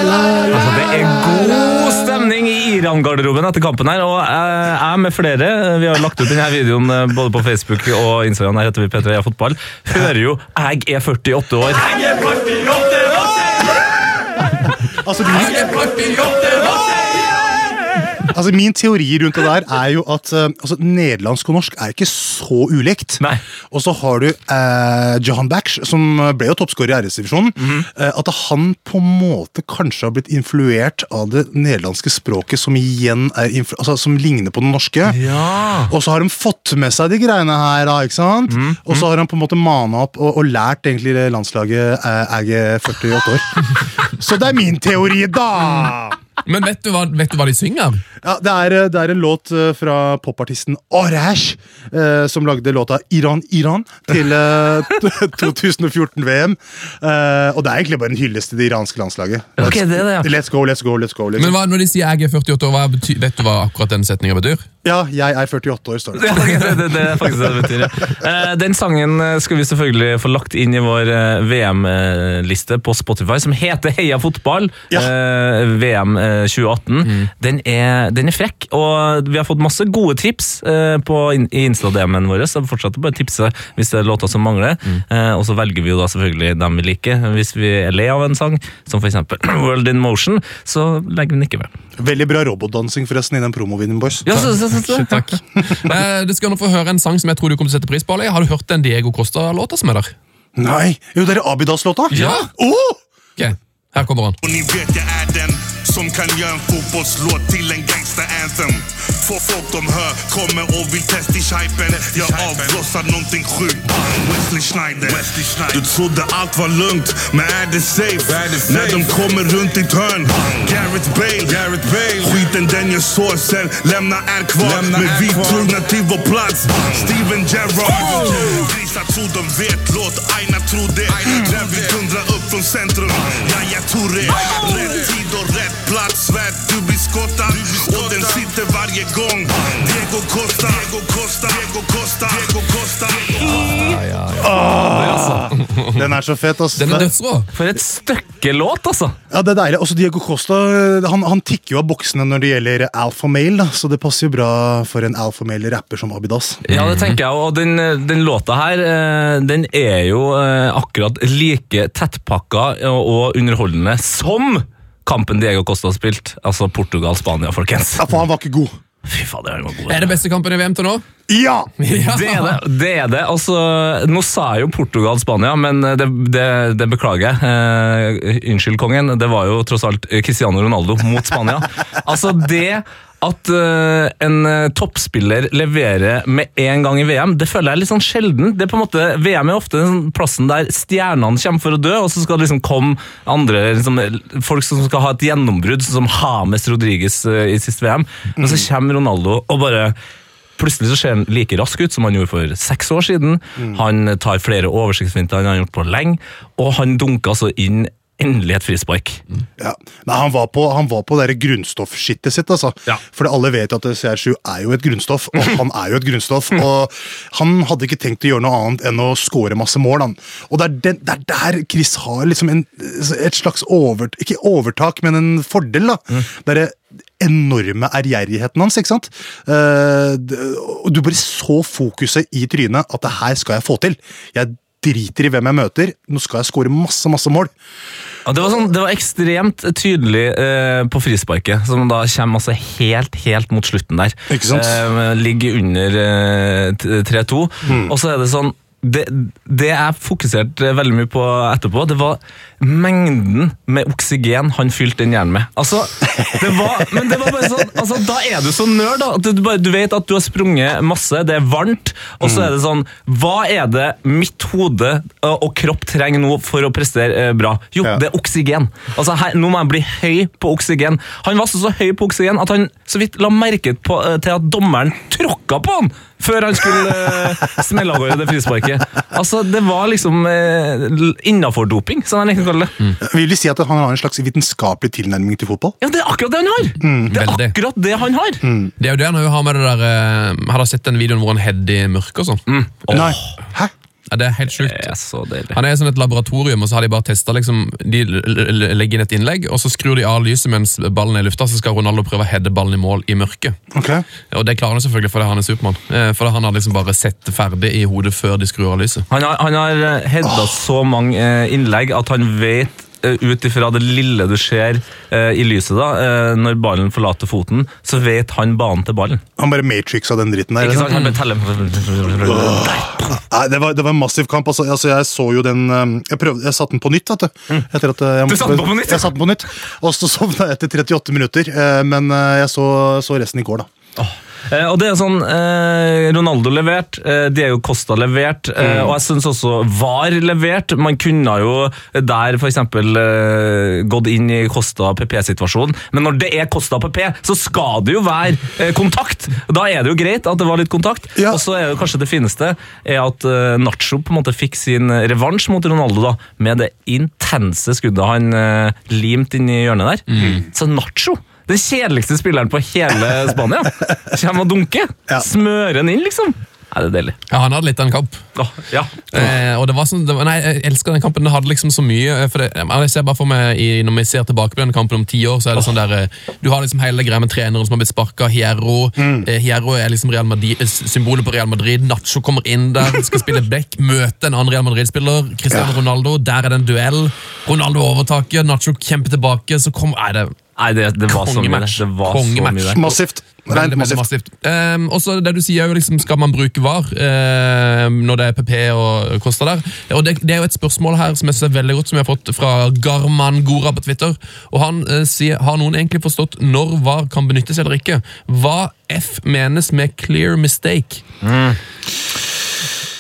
Altså, det er god stemning i Iran-garderoben etter kampen her, og jeg jeg med flere, vi har lagt ut denne videoen eh, både på Facebook og Instagram, Her heter vi P3 Fotball, hører jo 'Jeg er 48 år'. Jeg er 48 Altså, du... Jeg er 48 altså, min teori rundt det der er jo at uh, altså, nederlandsk og norsk er ikke så ulikt. Nei. Og så har du uh, Johan Baksh, som ble jo toppskårer i RS-divisjonen. Mm -hmm. uh, at han på en måte kanskje har blitt influert av det nederlandske språket, som igjen er altså, som ligner på det norske. Ja. Og så har de fått med seg de greiene her, da, ikke sant? Mhm. Og så har han på en måte mana opp og, og lært egentlig det landslaget uh, er 48 år. så det er min teori, da! Men vet du, hva, vet du hva de synger? Ja, det er, eh, det er en låt eh, fra popartisten Arash, eh, som lagde låta Iran Iran til eh, 2014-VM. Eh, og det er egentlig bare en hyllest til det iranske landslaget. Let's, okay, det det, ja. let's go, let's go, let's go. Let's. Men hva, Når de sier 'jeg er 48 år', betyr, vet du hva akkurat den setninga betyr? Ja, 'jeg er 48 år', står det. Ja, det, det, er faktisk det det betyr, ja. Eh, den sangen skal vi selvfølgelig få lagt inn i vår VM-liste på Spotify, som heter Heia fotball. Ja. VM-liste Eh, 2018. Mm. Den, er, den, er, frekk, og vi har fått masse gode tips eh, på, i Insta-DM-en vår. Så fortsett å bare tipse hvis det er låter som mangler. Mm. Eh, og så velger vi jo da selvfølgelig dem vi liker. Hvis vi er lei av en sang, som f.eks. World in Motion, så legger vi den ikke ved. Veldig bra robotdansing forresten i den promovideoen, boys. Ja, så, så, så, Takk. du skal nå få høre en sang som jeg tror du kommer til å sette pris på. Ali. Har du hørt den Diego Costa-låta som er der? Nei! Jo, det er Abidas-låta! Ja! Oh! Okay. Her kommer han. Jag som kan gjøre en fotballslåt til en gangsta-anthem. For folk de hører, kommer og vil teste i Jeg Jag avlossar någonting sjukt. Wesley Schneider. Du trodde alt var lugnt, men er det safe? När de kommer rundt ditt hørn. Gareth Bale. Skiten den gör såsen, lämna er kvar. men vi trogna till vår plats. Steven Gerrard. Grisar tror de vet, låt Aina tro det. När vi dundrar upp från centrum. tror det. Rätt tid och rätt plats. svett, du blir skottad. Och den sitter varje gång. Diego Costa. Diego Costa. Diego Costa. Diego Costa. Den er så fet, ass. Den er dødsrå. For et stykke låt, altså! Ja, det er deilig. Også Diego Costa han, han tikker jo av boksene når det gjelder alfa male, da. så det passer jo bra for en alfa male rapper som Abidas. Ja, det tenker jeg, og den, den låta her, eh, den er jo eh, akkurat like tettpakka og og underholdende som kampen Diego Costa har spilt. Altså Portugal-Spania, folkens. Ja, for han var ikke god. Fy fader, han var god. Er det beste kampen i VM til nå? Ja! Ja. Det er det. det er det. Altså, nå sa jeg jo Portugal-Spania, men det, det, det beklager jeg. Eh, unnskyld, kongen. Det var jo tross alt Cristiano Ronaldo mot Spania. altså, det at uh, en eh, toppspiller leverer med en gang i VM, det føler jeg er litt sånn sjelden. Det er på en måte, VM er ofte den plassen der stjernene kommer for å dø, og så skal det liksom komme andre liksom, folk som skal ha et gjennombrudd, sånn som Hames Rodriges uh, i siste VM. Men så kommer Ronaldo og bare Plutselig så ser han like rask ut som han gjorde for seks år siden. Han tar flere oversiktsfinter enn han har gjort på lenge, og han dunker altså inn endelig et frispark. Ja. Nei, han var på, han var på det grunnstoffskittet sitt, altså. Ja. For alle vet at CR7 er jo et grunnstoff, og han er jo et grunnstoff. Og han hadde ikke tenkt å gjøre noe annet enn å score masse mål. Han. Og det er, den, det er der Chris har liksom en, et slags over, ikke overtak, men en fordel. da. Det er det enorme ærgjerrigheten hans. ikke sant? Uh, du bare så fokuset i trynet at det her skal jeg få til. Jeg driter i hvem jeg møter, nå skal jeg score masse, masse mål. Ja, det, var sånn, det var ekstremt tydelig eh, på frisparket, som da kommer altså helt, helt mot slutten der. Ikke sant? Eh, ligger under eh, 3-2, mm. og så er det sånn det, det jeg fokuserte veldig mye på etterpå, det var mengden med oksygen han fylte den hjernen med. Altså, det var, men det var bare sånn, altså, Da er du så nerd da, at du, bare, du vet at du har sprunget masse, det er varmt, og så er det sånn Hva er det mitt hode og, kropp trenger nå for å prestere bra? Jo, det er oksygen. Altså, her, Nå må jeg bli høy på oksygen. Han var så, så høy på oksygen at han så vidt la merke på, til at dommeren tråkka på han før han skulle uh, smelle av gårde det frisparket. Altså, Det var liksom uh, innafor doping, som han liker å kalle det. Vil du si at han har en slags vitenskapelig tilnærming til fotball? Ja, Det er akkurat det han har! det er veldig. akkurat det han har! Det er jo det han har med det der eh, Har dere sett den videoen hvor han header i mørket og sånn? Nei. Hæ? Ja, det er helt sjukt. Er. Han er i sånn et laboratorium, og så har de bare testa liksom, De legger inn et innlegg, og så skrur de av lyset mens ballen er i lufta, så skal Ronaldo prøve å heade ballen i mål i mørket. Okay. Og det klarer han selvfølgelig fordi han er Supermann. Eh, For han har liksom bare sett det ferdig i hodet før de skrur av lyset. Han har, han har oh. så mange eh, innlegg at han vet eh, ut ifra det lille du ser eh, i lyset da, eh, når ballen forlater foten, så vet han banen til ballen. Han bare matrixa den dritten der. Ikke sant? Han bare teller Nei, det var, det var en massiv kamp. Altså, altså, jeg så jo den um, Jeg, prøvde, jeg satte den på nytt. vet du. Etter at, uh, jeg, Mm. Du satte den på nytt? Jeg satte den på nytt, Og så sovna jeg etter 38 minutter. eh, Men eh, jeg så, så resten i går, da. Eh, og det er sånn, eh, Ronaldo levert, eh, Diego Costa levert, eh, og jeg syns også VAR levert. Man kunne jo der f.eks. Eh, gått inn i Costa PP-situasjonen, men når det er Costa PP, så skal det jo være eh, kontakt! Da er det jo greit at det var litt kontakt. Ja. Og så er det kanskje det fineste er at eh, Nacho på en måte fikk sin revansj mot Ronaldo da, med det intense skuddet han eh, limt inn i hjørnet der. Så Nacho, den kjedeligste spilleren på hele Spania, kommer og dunker. Ja. Smører den inn, liksom. Nei, det er deilig? Ja, Han hadde litt av en kamp. Oh, ja. Eh, og det var sånn, det var, nei, Jeg elsker den kampen. Den hadde liksom så mye eh, for det, jeg ser bare for meg i, Når vi ser tilbake på den kampen om ti år, så er det sånn der eh, Du har liksom hele greia med treneren som har blitt sparka. Hierro eh, Hierro er liksom Real Madrid, eh, symbolet på Real Madrid. Nacho kommer inn der, skal spille back, møte en annen Real Madrid-spiller. Cristiano Ronaldo, der er det en duell. Ronaldo overtaker, Nacho kjemper tilbake. Så kom, nei, det Nei, det, det var så mye. Det var så mye der. Massivt. Veldig, veldig massivt. Um, og så det du sier, er jo liksom, skal man bruke VAR ehm, når det er PP og Kosta der? Og det, det er jo et spørsmål her som jeg synes er veldig godt, som jeg har fått fra Garman Gora på Twitter. Og Han uh, sier har noen egentlig forstått når VAR kan benyttes eller ikke? Hva F menes med clear mistake?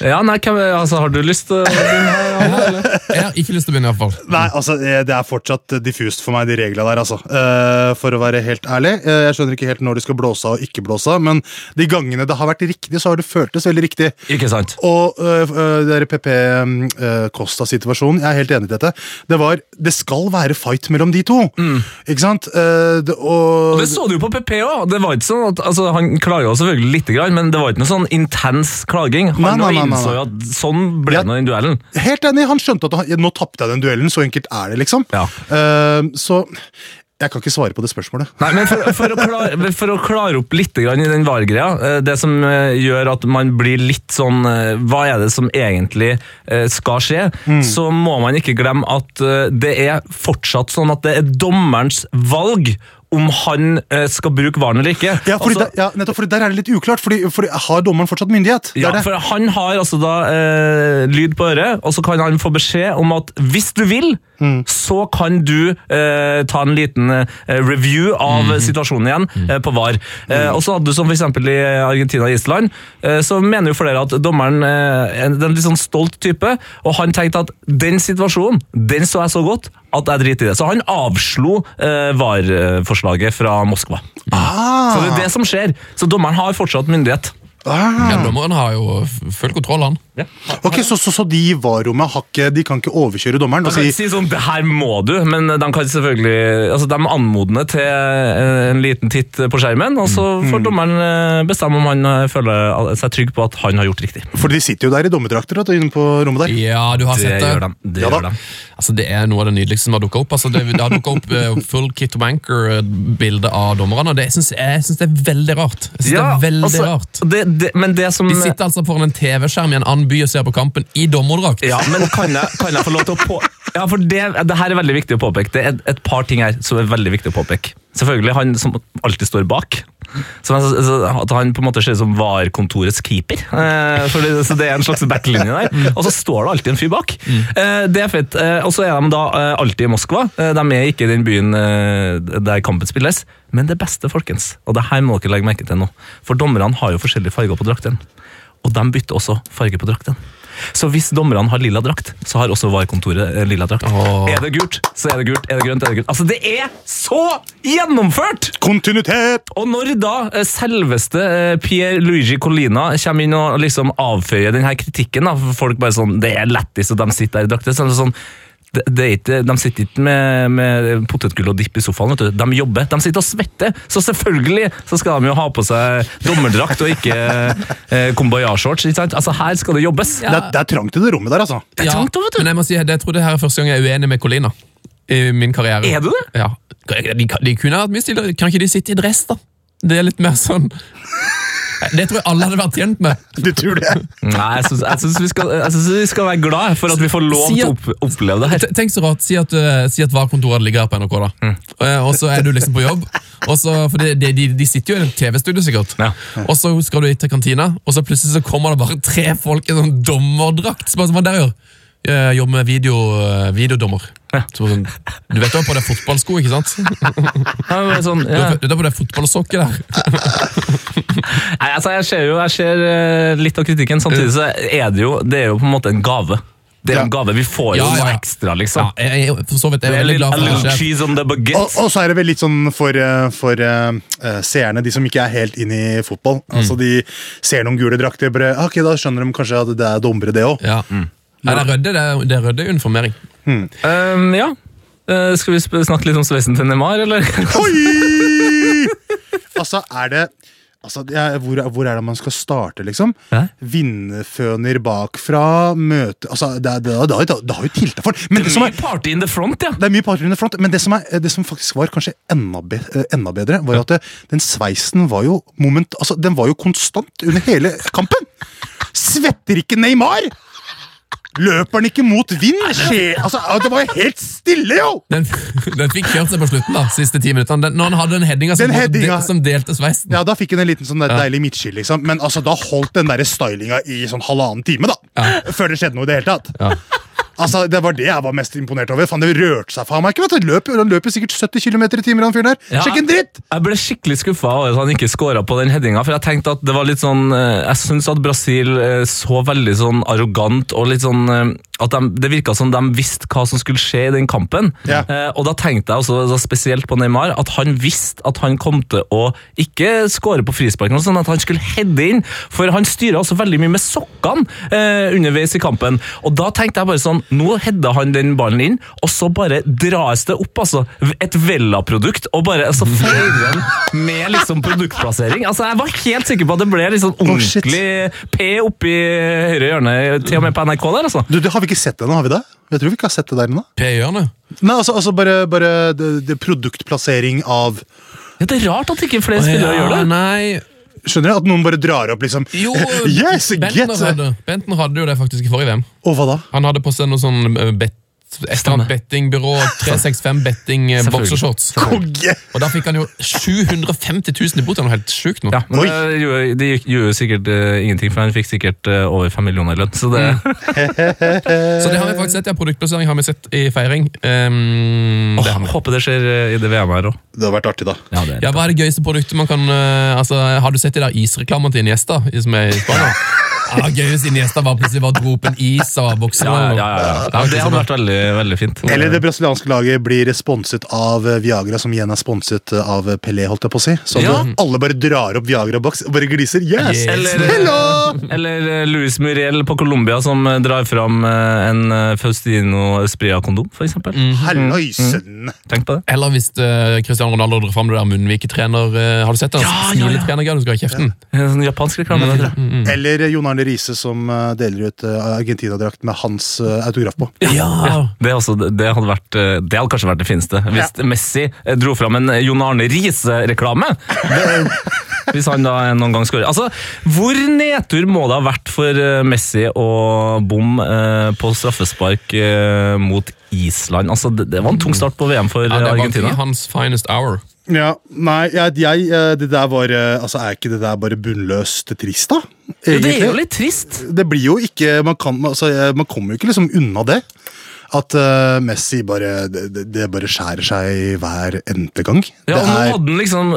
Ja, nei, hvem, altså, Har du lyst til å begynne her? Eller? Jeg har ikke lyst til å begynne, i hvert fall. Nei, altså, eh, Det er fortsatt diffust for meg, de reglene der. altså. Eh, for å være helt ærlig. Eh, jeg skjønner ikke helt når de skal blåse av og ikke blåse av, men de gangene det har vært riktig, så har det føltes veldig riktig. Ikke sant? Og øh, det PP Costa-situasjonen, jeg er helt enig i dette. Det var, det skal være fight mellom de to. Ikke sant? Eh, det, og, Og det så du jo på PP òg. Det var ikke sånn at, altså, han klaga selvfølgelig litt, men det var ikke noe sånn intens klaging. Han nei, nei, nei, innså jo at sånn ble Ja. det den duellen. Helt enig, han skjønte at han, nå tapte jeg den duellen, så enkelt er det, liksom. Ja. Uh, så jeg kan ikke svare på det spørsmålet. Nei, men for, for, å, klare, for å klare opp litt grann i den VAR-greia, eh, det som eh, gjør at man blir litt sånn Hva er det som egentlig skal skje? Så må man ikke glemme at det er fortsatt sånn at det er dommerens valg om han eh, skal bruke VAR eller ikke. Ja, fordi Altså- der, ja, nettopp fordi Der er det litt uklart, fordi, fordi har dommeren fortsatt myndighet? Det Ja, det. for han har altså da eh, lyd på øret, og så kan han få beskjed om at hvis du vil, så kan du eh, ta en liten eh, review av situasjonen igjen eh, på VAR. Eh, og så hadde du som eksempel i Argentina og Island, eh, så mener jo flere at dommeren eh, er en litt sånn stolt type, og han tenkte at den situasjonen, den så jeg så godt at jeg driter i det. Så han avslo eh, VAR-forslaget fra Moskva. Ah, Så det er det som skjer. Så dommeren har fortsatt myndighet. Ah. Ja, Dommeren har jo full kontroll, han. Ok, så, så, så de i VAR-rommet ikke, de kan ikke overkjøre dommeren? De kan ikke si sånn, det her må du, men de kan selvfølgelig altså De anmodende til eh, en liten titt på skjermen, og så Mm. får dommeren eh, bestemme om han eh, føler seg trygg på at han har gjort riktig. for de sitter jo der i dommerdrakter inne på rommet der. Ja, du har Det sett det. gjør de. Det Ja gjør de. Altså, Det er noe av det nydeligste som har dukka opp. Altså, det, det har dukket opp full Kit Wanker-bilde av dommerne, og det syns jeg, jeg synes det er veldig rart. Jeg synes det er veldig altså, rart. Det, det, men det som De sitter altså foran en TV-skjerm i en annen by og ser på kampen i dommerdrakt. Ja, men kan jeg, kan jeg få lov til å på... Ja, for det, det her er veldig viktig å påpeke. Det er et, et par ting her som er veldig viktig å påpeke. Selvfølgelig han som alltid står bak. At han på en måte ser ut som VAR-kontorets keeper. Eh, det, så det er en slags backlinje der. Og så står det alltid en fyr bak. Eh, det er fett. Eh, og så er de da alltid i Moskva. De er ikke i den byen der kampen spilles. Men det beste, folkens, og det her må dere legge merke til nå, for dommerne har jo forskjellige farger på drakten. Og de bytter også farge på drakten. Så hvis dommerne har lilla drakt, så har også VAR-kontoret eh, lilla drakt. Åh. Er det gult, så er det gult. Er det grønt, er det grønt. Altså, det er så gjennomført! Kontinuitet! Og når da eh, selveste Pierre Pier Luigi Colina kommer inn og liksom avføyer denne kritikken, da, folk bare sånn, det er lættis, og de sitter der i drakter, så er det sånn, det, det er ikke, de sitter ikke med, med potetgull og dipp i sofaen, vet du. de jobber. De sitter og svetter, så selvfølgelig så skal de jo ha på seg dommerdrakt og ikke eh, sant? Altså, her skal det jobbes. Det, er, det er trangt i det rommet der, altså. er trangt, da, vet du. Men jeg må si, jeg tror det her er første gang jeg er uenig med Colina i min karriere. Er du det? Ja. De, de kunne hatt mye stil Kan ikke de sitte i dress, da? Det er litt mer sånn Det tror jeg alle hadde vært tjent med. Du tror det? Nei, jeg syns, jeg, syns vi skal, jeg syns vi skal være glad for at vi får lov Si til å opp, oppleve det her. Tenk så rart, Si at, uh, si at VAR-kontoret ligger her på NRK, da. Mm. Eh, og så er du liksom på jobb. Også, for de, de, de, de sitter jo i et TV-studio, sikkert. Ja. Og så skal du hit til kantina, og så plutselig så kommer det bare tre folk i sånn dommerdrakt. Så bare, sånn, Hva der gjør? Jeg jobber med video, eh, videodommer. Så sånn, du vet du har på deg fotballsko, ikke sant? Ja, sånn, Du ja. du har på deg fotballsokker der. Nei, altså, jeg ser jo jeg ser eh, litt av kritikken, samtidig så er det jo, det er jo på en måte en gave. Det er en gave. Vi får jo Ja, ja. noe ekstra, liksom. Ja, jeg, jeg, for så vidt er jeg er veldig glad for det cheese on the baguette. Og, og så er det vel litt sånn for, eh, for eh, seerne, de som ikke er helt inn i fotball. Mm. Altså De ser noen gule drakter, bare, «Ah, ok, da skjønner de kanskje at det er dommere, det òg. Ja. Nei, det er rødde, det er, det er rødde uniformering. Um, ja. Uh, skal vi snakke litt om sveisen til Neymar, eller? Altså, er det Altså, er, hvor, hvor er det man skal starte, liksom? Hæ? Vindføner bakfra, møte Altså, det, er- det, er- det, er- det, har jo tiltak for Men det som er Mye party in the front, ja. det er mye party in the front, men det som, er, det som faktisk var kanskje enda, be, eh, enda bedre, var at det, den sveisen var jo moment, altså, den var jo konstant under hele kampen! Svetter ikke Neymar? Løper den ikke mot vind? Skje, altså, det var jo helt stille, jo! Den, den fikk kjørt seg på slutten, da, siste ti minuttene. Den, når han hadde den headinga som, headinga- som delte sveisen. Ja, Da fikk han en liten sånn der deilig midtskill, liksom. Men altså, da holdt den der stylinga i sånn halvannen time, da. Før det skjedde noe i det hele tatt. Ja. Altså, Det var det jeg var mest imponert over. Fan, Det rørte seg faen meg ikke. vet du. Løper, han løper sikkert 70 km i timen, han fyren der. Ja. Sjekk en dritt! Jeg ble skikkelig skuffa over at han ikke scora på den headinga. For jeg tenkte at det var litt sånn eh, Jeg syns at Brasil eh, så veldig sånn arrogant og litt sånn eh, At de, det virka som de visste hva som skulle skje i den kampen. Ja. Eh, Og da tenkte jeg også spesielt på Neymar at han visste at han kom til å ikke skåre på frisparken, sånn at han skulle heade inn. For han styrer også veldig mye med sokkene eh, underveis i kampen. Og da tenkte jeg bare sånn Nå heada han den ballen inn, og så bare dras det opp, altså. Et Vella-produkt, og bare altså, feirer med liksom produktplassering. Altså, Jeg var helt sikker på at det ble liksom ordentlig oh, P oppi høyre hjørne, til og med på NRK der, altså. Du, det Har vi ikke sett det ennå? Har vi det? Jeg tror vi ikke har sett det der ennå. P-hjørnet. Nei, altså, altså bare, bare det, det produktplassering av Ja, det er rart at ikke flere spillere gjør det. Nei Skjønner du? At noen bare drar opp liksom Jo, Yes, get Bentner hadde, Bentner hadde jo det faktisk i forrige VM. Og hva da? Han hadde på seg noe sånn eh, bet, et eller annet bettingbyrå, 365 betting eh, boxershorts. Konge! Og da fikk han jo 750 000 i bot. Det er noe helt sjukt nå. Ja, men Oi. det gjorde, det gikk- gjorde jo sikkert eh, ingenting, for han fikk sikkert eh, over fem millioner i lønn. Så det, Så det har vi faktisk sett, ja. Produktplassering har vi sett i feiring. Um, det har vi. håper det skjer eh, i det VM her òg. Det har vært artig, da. Ja, det Ja, Hva er det gøyeste produktet man kan eh, altså, Har du sett de der isreklamene til Iniesta i- som er i Spania? Ja, gøy hvis Iniesta bare plutselig var dro opp en is og bukser. ja, ja, ja, ja. ja, det hadde vært veldig, veldig fint. Eller det brasilianske laget blir sponset av eh, Viagra, som igjen er sponset eh, av Pelé, holdt jeg på å si. Så Ja. alle bare drar opp Viagra-boks og bare gliser. Yes! Yes. Eller, Hello! eller eh, Luis Muriel på Colombia som eh, drar fram eh, en eh, Faustino Spria-kondom, for eksempel. Halloisen! Tenk på det. Eller hvis uh, Cristiano Ronaldo drar fram det der munnviketrener uh, Har du sett det? Ja, ja, ja. Smiletrenergreier du skal ha i kjeften. En sånn japansk reklame. Mm. tror. Eller eh, Jon Arne Riise som eh, deler ut eh, Argentina-drakt med hans eh, autograf på. Ja, det, også, det, hadde vært, det hadde kanskje vært det fineste. Hvis Messi eh, dro fram en Jon Arne Riise-reklame. Hvis han da noen gang skårer. Altså, hvor nedtur må det ha vært for Messi å bomme på straffespark mot Island? Altså, det, det var en tung start på VM for Ja, det eh, var Argentina. hans finest hour. Ja, Nei, jeg, jeg, eh, det der var eh, Altså, er ikke det der bare bunnløst trist, da? Jo, det er jo litt trist. Det blir jo ikke Man, kan, altså, man kommer jo ikke liksom unna det. At uh, Messi bare det, det- bare skjærer seg hver eneste gang. Ja, og nå er, hadde liksom,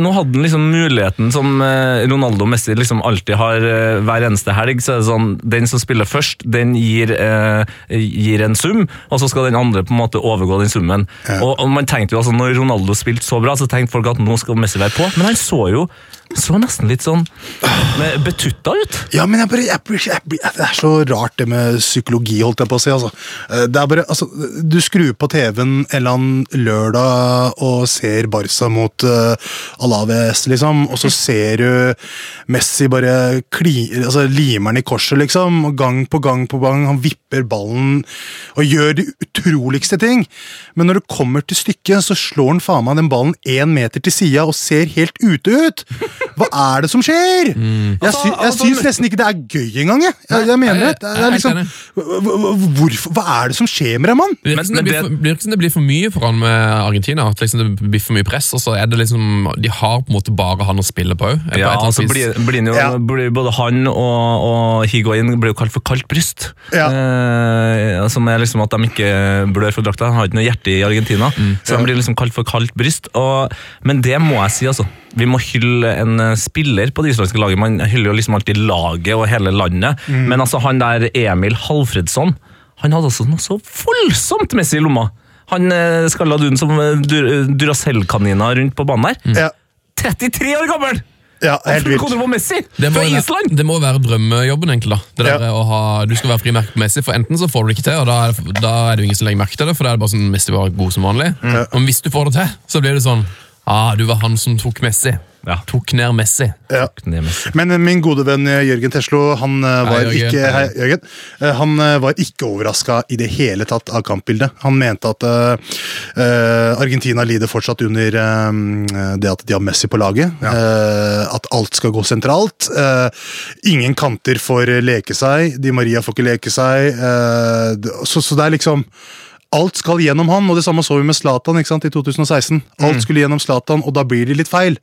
nå hadde han liksom muligheten som eh, Ronaldo og Messi liksom alltid har eh, hver eneste helg. så er det sånn, Den som spiller først, den gir, eh, gir en sum, og så skal den andre på en måte overgå den summen. Og, og man tenkte jo altså, Når Ronaldo spilte så bra, så tenkte folk at nå skal Messi være på, men han så jo så nesten litt sånn betutta ut. ja, men jeg bare, jeg, blir- jeg, blir- Det er så rart det med psykologi, holdt jeg på å si. Altså. Eh, Det er bare, altså, du skrur på TV-en en eller annen lørdag og ser Barca mot uh, Alaves, liksom, og så ser du Messi bare kli, altså, limer den i korset, liksom, og gang på gang på gang. Han vipper ballen og gjør de utroligste ting. Men når det kommer til stykket, så slår han faen meg den ballen én meter til sida og ser helt ute ut! Hva er det som skjer? Jeg, sy jeg altså, syns nesten ikke det er gøy engang. Jeg, jeg, jeg mener det. det er liksom, hvorfor, hva er det som skjer med deg, mann? Det virker som det blir det- for, blir det blir for mye for han med Argentina. At liksom det blir for mye press, og så er det liksom De har på en måte bare han å spille på òg. Ja, altså blir, blir jo, Ja. blir både han og, og Higuain blir jo kalt for kaldt bryst. Ja. Eh, som er liksom at de ikke blør for drakta. Han har ikke noe hjerte i Argentina, så de blir liksom kalt for kaldt bryst. Og, men det må jeg si, altså. Vi må hylle en eh, spiller på det islandske laget. Man hyller jo liksom alltid laget og hele landet, men altså han der Emil Halfredsson, han hadde altså noe så voldsomt Messi i lomma. Han eh, skalla duden som eh, Duracell-kanina rundt på banen der. Ja, 33 år gammel! ja helt vilt. Det Island! det må være drømmejobben, egentlig. da. Det Ja. å ha, du skal være frimerke på Messi, for enten så får du det ikke til, og da er det, da er det jo ingen som legger merke til det, for da er det bare sånn Messi var god som vanlig. Men hvis du får det til, så blir det sånn ah, du var han som tok Messi. Ja. Tok ned Messi. Ja. Ned Messi. Men eh, min gode venn eh, Jørgen Teslo han eh, var Hei, Jørgen. ikke, hei, Jørgen. Han var ikke overraska i det hele tatt av kampbildet. Han mente at eh, eh, Argentina lider fortsatt under uh, det at de har Messi på laget. Eh, at alt skal gå sentralt. Eh, ingen kanter får leke seg. Di Maria får ikke leke seg. eh, så, så det er liksom Alt skal gjennom han, og det samme så vi med Zlatan ikke sant, i 2016. Alt skulle gjennom Zlatan, og da blir det litt feil.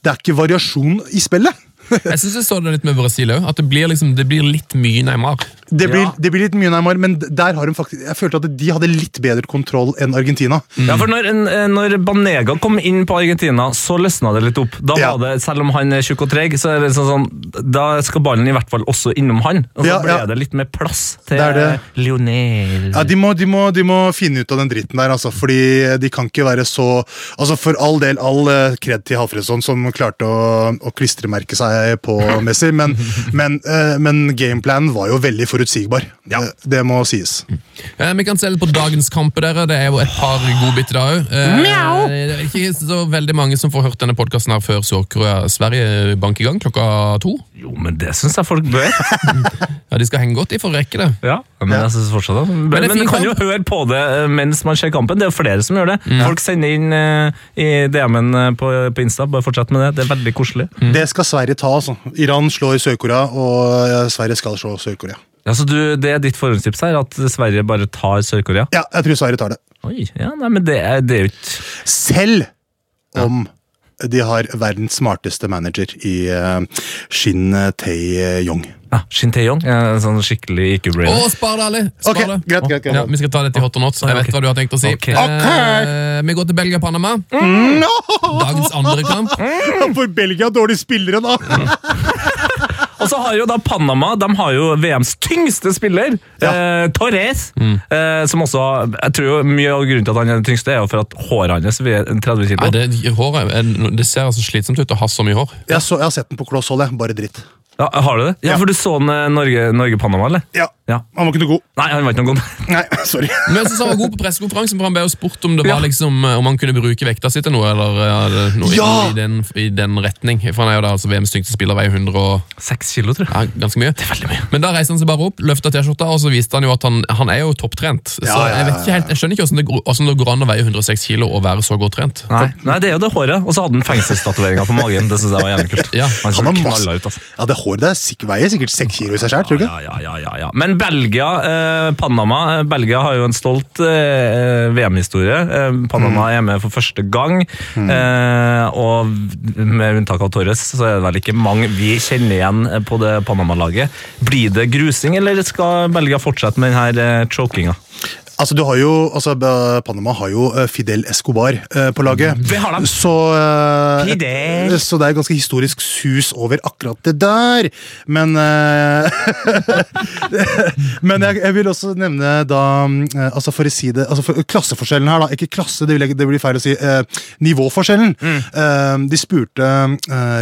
Det er ikke variasjon i spillet. Jeg synes jeg så det litt med Brasil òg, at det blir, liksom, det blir litt mye Neymar. Det blir, Ja. det blir litt mye Neymar, men der har de faktisk Jeg følte at de hadde litt bedre kontroll enn Argentina. Ja, for når, eh, når Banega kom inn på Argentina, så løsna det litt opp. Da Ja. var det, Selv om han er tjukk og treg, så er det sånn, sånn da skal ballen i hvert fall også innom han. Og så Ja, ble ja. det litt mer plass til Det det. Lionel. Ja, de må, de, må, de må finne ut av den dritten der, altså, fordi de kan ikke være så Altså For all del, all eh, kred til Halfredsson, som klarte å, å klistremerke seg på Messi, men, men, eh, men gameplanen var jo veldig forutsigbar. Ja. Det, det må sies. Eh, vi kan se litt på dagens kamper, dere. Det er jo et par godbiter da òg. Eh, det er ikke så veldig mange som får hørt denne podkasten før Sør-Korea-Sverige bank i gang klokka to. Jo, men det syns jeg folk bør. Ja, De skal henge godt i for å rekke det. Ja, men jeg synes fortsatt det. Men, men fin kan jo høre på det eh, mens man ser kampen. Det er jo flere som gjør det. Mm. Folk sender inn uh, i DM-en eh, på, på Insta. Bare fortsett med det. Det er veldig koselig. Det skal Sverige ta, altså. Iran slår Sør-Korea, og Sverige skal slå Sør-Korea. Ja, så du, Det er ditt forhåndstips her, at Sverige bare tar Sør-Korea? Ja, jeg tror Sverige tar det. Oi, ja, nei, men det er, det er jo ikke Selv om de har verdens smarteste manager i uh, Shin Tae-yong. ja, Shin Tae-yong. Ja, en sånn skikkelig IQ-brainer. Oh, spar det, Ali! Spar Ok, det. greit, greit, greit. Ja, vi skal ta dette i hot or not. Så Jeg vet hva du har tenkt å si. Ok. Eh, vi går til Belgia-Panama. Dagens andre kamp. For Belgia har dårlige spillere, da! Og så har jo da Panama de har jo VMs tyngste spiller, eh, Torres. Eh, som også Jeg tror jo mye av grunnen til at han er den tyngste, er jo for at håret hans veier 30 kilo. Nei, det, håret, er- det ser altså slitsomt ut å ha så mye hår. Jeg, så, jeg har sett den på kloss hold, jeg. Bare dritt. Ja, har du det? Ja, Ja. For du så den eh, Norge- Norge-Panama, eller? Ja, Ja. Han var ikke noe god. Nei, han var ikke noe god. Nei, sorry. Men jeg synes han var god på pressekonferansen, for han ble jo spurt om det var Ja. liksom, eh, om han kunne bruke vekta si til noe, eller eh, noe i- Ja! i, den, i den retning. For han er jo da altså VMs tyngste spiller, veier 100 og Seks kilo, tror jeg. ja, ganske mye. Det er veldig mye. Men da reiste han seg bare opp, løfta T-skjorta, og så viste han jo at han, han er jo topptrent. Så Ja, ja, jeg vet ikke helt, jeg skjønner ikke hvordan det, går- hvordan det går an å veie 106 kilo og være så godt trent. Nei, Nei, det er jo det håret. Og så hadde han fengselstatoveringer på magen. Det synes jeg var jævlig kult. Ja, han Han har knalla masse, ut, altså. ja, det håret der sikkert, veier sikkert seks kilo i seg sjøl? Ja, ja, ja, ja, ja. Men Belgia, eh, Panama eh, Belgia har jo en stolt eh, VM-historie. Eh, Panama er med for første gang. Eh, og med unntak av Torres, så er det vel ikke mange vi kjenner igjen på det Panama-laget. Blir det grusing, eller skal Belgia fortsette med denne eh, chokinga? Altså, du har jo, altså, Panama har jo eh, Fidel Escobar eh, på laget. Det har de. Så, eh, Fidel. så det er ganske historisk sus over akkurat det der. Men eh, Men jeg, jeg vil også nevne da eh, Altså For å si det altså for, Klasseforskjellen her, da. Ikke klasse, det, vil jeg, det blir feil å si. eh, nivåforskjellen. Eh, de spurte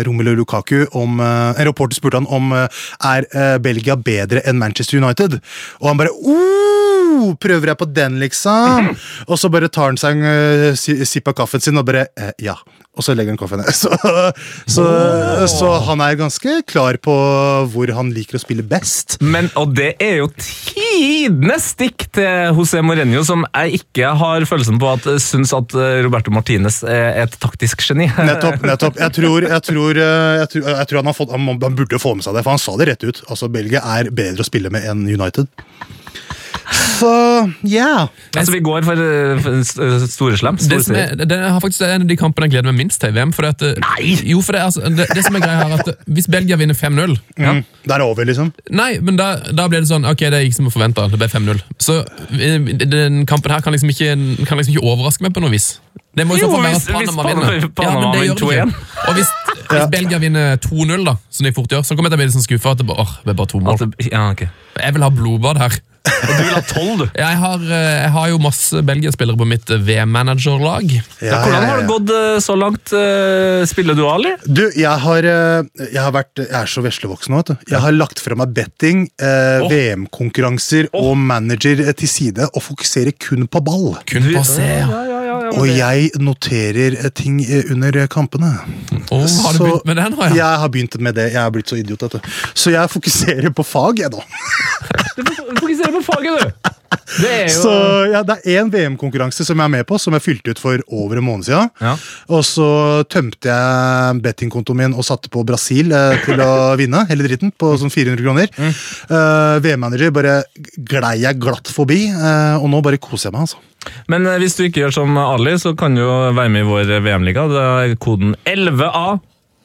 Romelu Lukaku om En reporter spurte han om Er Belgia bedre enn Manchester United. Og han bare oh, Prøver jeg på den, liksom? Og så bare tar han seg en uh, sipp av kaffen sin og bare eh, Ja. Og så legger han kaffen ned. Så, så, så han er ganske klar på hvor han liker å spille best. Men, og det er jo tidenes stikk til José Mourinho, som jeg ikke har følelsen på at syns at eh, Roberto Martinez er et taktisk geni. Nettopp. nettopp. Jeg tror, jeg tror, eh, jeg tror, jeg tror han, har fått, han burde få med seg det, for han sa det rett ut. Altså, Belgia er bedre å spille med enn United. Så yeah. Altså, vi går for, eh, for st- store slem. Det, som er, det er faktisk en av de kampene jeg gleder meg minst til i VM. For at, Nei! Jo, for det, altså, det, det som er greia her, at Hvis Belgia vinner 5-0 Mm. Det er over, liksom. Nei, men da, da blir det sånn Ok, det gikk som forventa. Det ble 5-0. Så eh, den kampen her kan liksom, ikke, kan liksom ikke overraske meg på noe vis. Det må Jo, fall være hvis- at hvis Panama vinner. Panama men det vinner gjør de ikke. 2-1. Og hvis, hvis Belgia vinner 2-0, da, som de fort gjør, så kommer jeg til å bli litt sånn skuffa at det bare, det er bare to mål. Det, ja, okay. Jeg vil ha blodbad her. Og du vil ha tolv, du. Jeg har, eh, jeg har jo masse Belgia-spillere på mitt eh, VM-managerlag. Ja, hvordan har det gått eh, så langt? Spiller du, Ali? Du, jeg har, jeg har vært Jeg er så veslevoksen nå, vet du. Jeg har lagt fra meg betting, eh, oh. VM-konkurranser og manager til side og fokuserer kun på ball. Kun på C. Og jeg noterer eh, ting eh, under eh, kampene. Åh, har du Så begynt med det nå? Ja? Jeg har begynt med det. Jeg er blitt så idiot, Dette. Så jeg fokuserer på fag, jeg, da. Du fokuserer på faget, du! Det jo Så ja, Det er én VM-konkurranse som jeg er med på, som jeg fylte ut for over en måned siden. Ja. Og så tømte jeg bettingkontoen min og satte på Brasil eh, til å vinne hele dritten på sånn 400 kroner. Eh, VM-manager bare glei jeg glatt forbi, eh, og nå bare koser jeg meg. altså. Men eh, hvis du ikke gjør som Ali, så kan du jo være med i vår VM-liga. Det er koden 11A.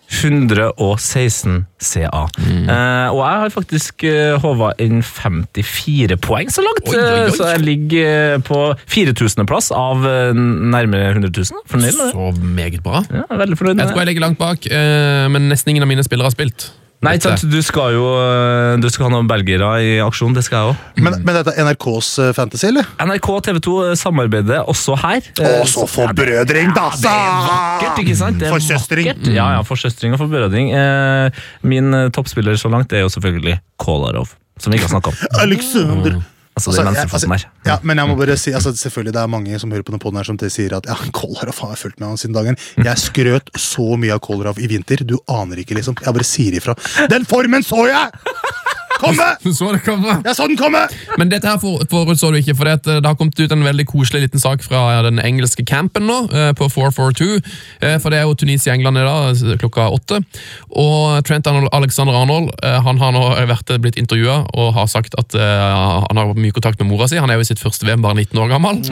116 CA. Eh, og jeg har faktisk uh, håva inn 54 poeng så langt. Oi, oi, oi. eh, Så jeg ligger eh, på 4000.-plass av eh, nærmere 100 000. Fornøyd med det. Så meget bra. Ja, jeg veldig fornøyd Jeg tror jeg ligger langt bak, eh, men nesten ingen av mine spillere har spilt. Nei, ikke sant, du skal jo eh, Du skal ha noen belgere i aksjon. Det skal jeg òg. Men, men dette er NRKs eh, Fantasy, eller? NRK og TV 2 samarbeider også her. Å, så forbrødring, da! Det er vakkert, ikke sant? Forsøstring. Ja, ja, forsøstring og forbrødring. Eh, min eh, toppspiller så langt er jo selvfølgelig Kolarov, som vi ikke har snakka om. Alexander. Altså, det Altså, jeg- her. ja, men jeg må bare si, altså, selvfølgelig det er mange som hører på denne her som sier at ja, Kolarov har fulgt med han siden dagen. Jeg skrøt så mye av Kolarov i vinter. Du aner ikke, liksom. Jeg bare sier ifra. Den formen så jeg! Komme! Du så det komme! Jeg så den komme! Men dette her for- forutså du ikke, for det, det har kommet ut en veldig koselig liten sak fra den engelske campen nå, eh, på 442. eh, For det er jo Tunisia-England i dag, eh, klokka åtte. Og Trent Alexander Arnold eh, han har nå vært, blitt intervjua og har sagt at eh, han har mye kontakt med mora si. Han er jo i sitt første VM, bare 19 år gammel.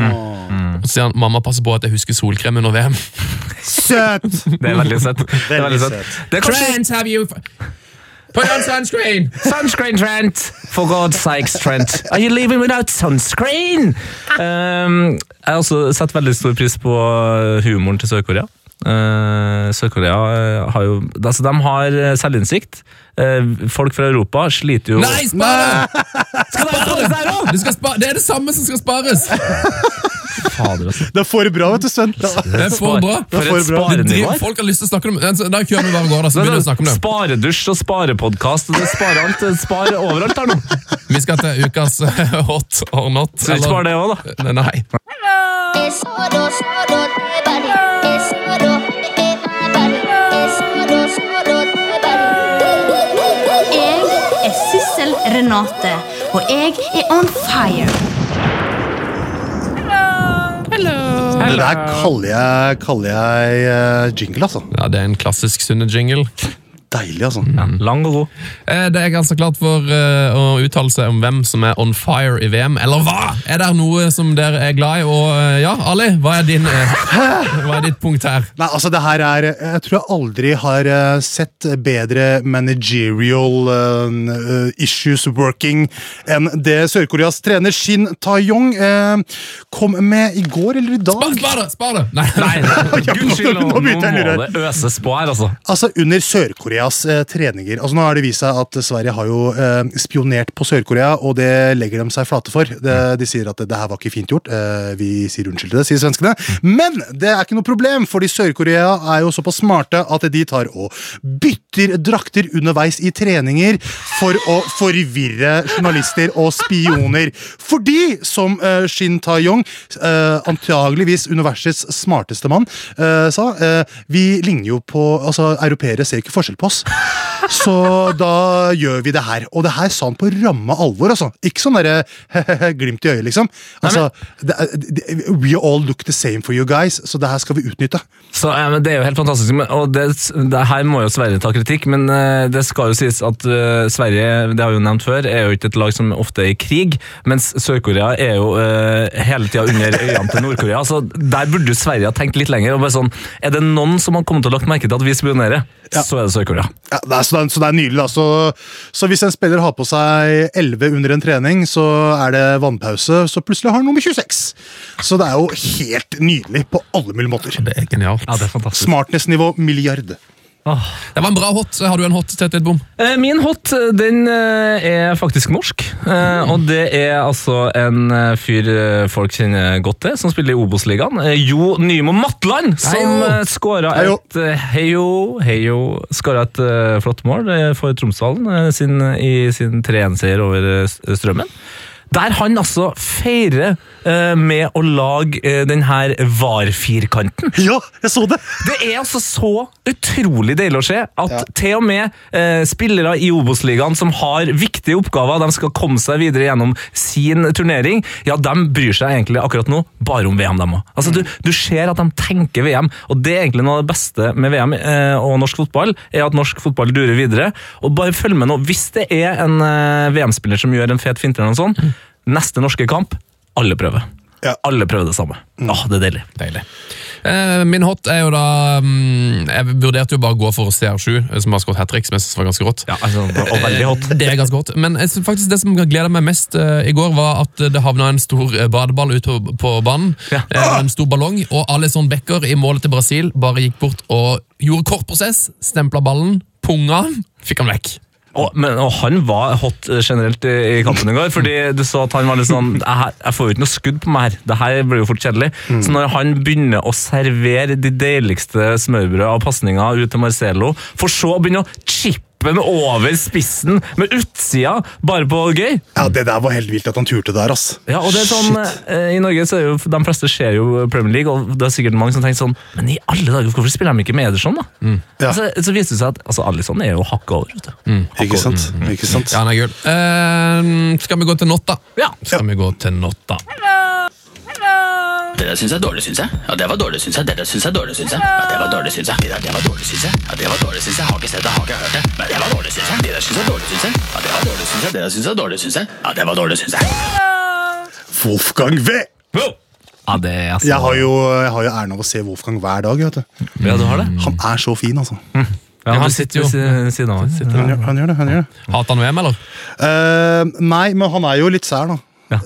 Og så sier han mamma passer på at jeg husker solkrem under VM. Søt! Det er veldig søtt. Det veldig søtt. Trent, have you Put on sunscreen! Sunscreen, Trent! For God's sakes, Trent. Are you leaving without sunscreen? Um, jeg har også sett veldig stor pris på humoren til Sør-Korea. Uh, Sør-Korea uh, har jo altså, De har uh, selvinnsikt. Uh, folk fra Europa sliter jo Nei, spare! Nei! Skal det det er det samme som skal spares! Fader, altså. Det er for bra, vet du, Sven. Det er for bra. For folk har lyst til å snakke om det. Da kjører vi bare og går, da, så begynner vi å snakke om det. Sparedusj og sparepodkast. Spare alt. Spare overalt her nå. Vi skal til ukas eh, hot or not. Skal vi ikke spare det òg, da? Nei. Jeg er Sissel Renate, og jeg er on fire. Det der kaller jeg, kaller jeg eh, jingle, altså. Ja, Det er en klassisk sunne jingle. Deilig, altså. Lang og god. Eh, Det er ganske klart for eh, å uttale seg om hvem som er on fire i VM, eller hva? Er det noe som dere er glad i? Og eh, ja, Ali, hva er, din, hva er ditt punkt her? Nei, altså det her er Jeg tror jeg aldri har sett bedre managerial issues working enn det Sør-Koreas trener Shin Ta-yong eh, kom med i går eller i dag. Spar, det! Spar det! Nei, Nei, nei. nå, Nå nå må det øses på her, altså. Altså Under Sør-Koreas eh, treninger altså Nå har det vist seg at Sverige har jo eh, spionert på Sør-Korea, og det legger de seg flate for. Det, de sier at det, her var ikke fint gjort. Eh, vi sier unnskyld til det, sier svenskene. Men det er ikke noe problem, fordi Sør-Korea er jo såpass smarte at de tar og bytter drakter underveis i treninger for å forvirre journalister og spioner. Fordi, som eh, Shin Ta-yong, eh, antageligvis universets smarteste mann, eh, sa Vi ligner jo på altså Europeere ser ikke forskjell på oss. Så da gjør vi det her. Og det her sa han på ramme alvor. altså. Ikke sånn derre glimt i øyet, liksom. Altså, det, det, We all look the same for you guys, så det her skal vi utnytte. Så, ja, men Det er jo helt fantastisk, og det, det her må jo Sverige ta kritikk, men eh, det skal jo sies at uh, Sverige det har vi jo nevnt før, er jo ikke et lag som ofte er i krig, mens Sør-Korea er jo uh, hele tida under øynene til Nord-Korea. så Der burde jo Sverige ha tenkt litt lenger. og bare sånn, Er det noen som har kommet til å lagt merke til at vi spionerer, så er det Sør-Korea. Ja, det er, så, det er, så det er nydelig. Da. Så, så hvis en spiller har på seg 11 under en trening, så er det vannpause, så plutselig har han nummer 26. Så det er jo helt nydelig på alle mulige måter. Det er genialt. Ja, det er fantastisk. Smartness-nivå milliard. Det var en bra hot. Har du en hot, Tete et bom? Min hot den eh, er faktisk norsk. Eh, Og det er altså en eh, fyr eh, folk kjenner godt til, som spiller i Obos-ligaen. Eh, Jo Nymo Matland, som eh, skåra et eh, Heio, heio, skåra et eh, flott mål eh, for Tromsdalen eh, sin, i sin 3-1-seier over eh, Strømmen. Der han altså feirer eh, med å lage denne den her VAR-firkanten. Ja, jeg så det! Det er altså så utrolig deilig å se at til og med eh, spillere i Obos-ligaen som har viktige oppgaver, de skal komme seg videre gjennom sin turnering, ja, de bryr seg egentlig akkurat nå bare om VM, dem òg. Altså, du, du ser at de tenker VM, og det er egentlig noe av det beste med VM eh, og norsk fotball, er at norsk fotball durer videre. Og bare følg med nå, hvis det er en eh, VM-spiller som gjør en fet finte eller noe sånt, neste norske kamp, alle prøver. Ja. Alle prøver det samme. Åh, det er deilig. Deilig. Eh, min hot er jo da mm, Jeg vurderte jo bare å gå for CR7, eh, som har skåret hat trick, som jeg synes var ganske rått. Ja, altså, og veldig hot. Det er ganske hot. Men jeg synes faktisk det som gleda meg mest eh, i går, var at det havna en stor eh, badeball ute på, på banen. Ja. Eh, en stor ballong. Og Alison Becker i målet til Brasil bare gikk bort og gjorde kort prosess. Stempla ballen, punga fikk han vekk. Og, men, og han var hot generelt i, i kampen i går, fordi du så at han var litt sånn Jeg, jeg får jo ikke noe skudd på meg her, det her blir jo fort kjedelig. Så når han begynner å servere de deiligste smørbrød av pasninger ut til Marcelo, for så å begynne å chippe med over spissen med utsida, bare på gøy Ja, Det der var helt vilt at han turte der, ass. ja, og det er sånn, eh, I Norge så er jo de fleste ser jo Premier League, og det er sikkert mange som tenker sånn Men i alle dager, hvorfor spiller de ikke med Ederson, da? Ja. Altså, så viser det seg at altså, Alisson er jo hakket over. vet du. Ikke sant? Ikke sant? Ja, han er gul. Eh, skal vi gå til Notta? Ja. Skal vi gå til Notta? Det der syns jeg er dårlig, syns jeg. Ja, det var dårlig, syns jeg. Det der syns jeg er dårlig, syns jeg. Ja, det var dårlig, syns jeg. Det der, det var dårlig, syns jeg. Ja, det var dårlig, syns jeg. Har ikke sett det, har ikke hørt det. Men det var dårlig, syns jeg. Det der syns jeg er dårlig, syns jeg. Ja, det var dårlig, syns jeg. Det der syns jeg er dårlig, syns jeg. Ja, det var dårlig, syns jeg. Wolfgang V! Ja, det er altså Jeg har jo, jeg har jo æren av å se Wolfgang hver dag. vet du. Ja, du har det? Han er så fin, altså. Ja, han sitter jo ved siden av Han gjør, det. han gjør det. Hater han VM, eller? Uh, nei, men han er jo litt sær, da. Ja.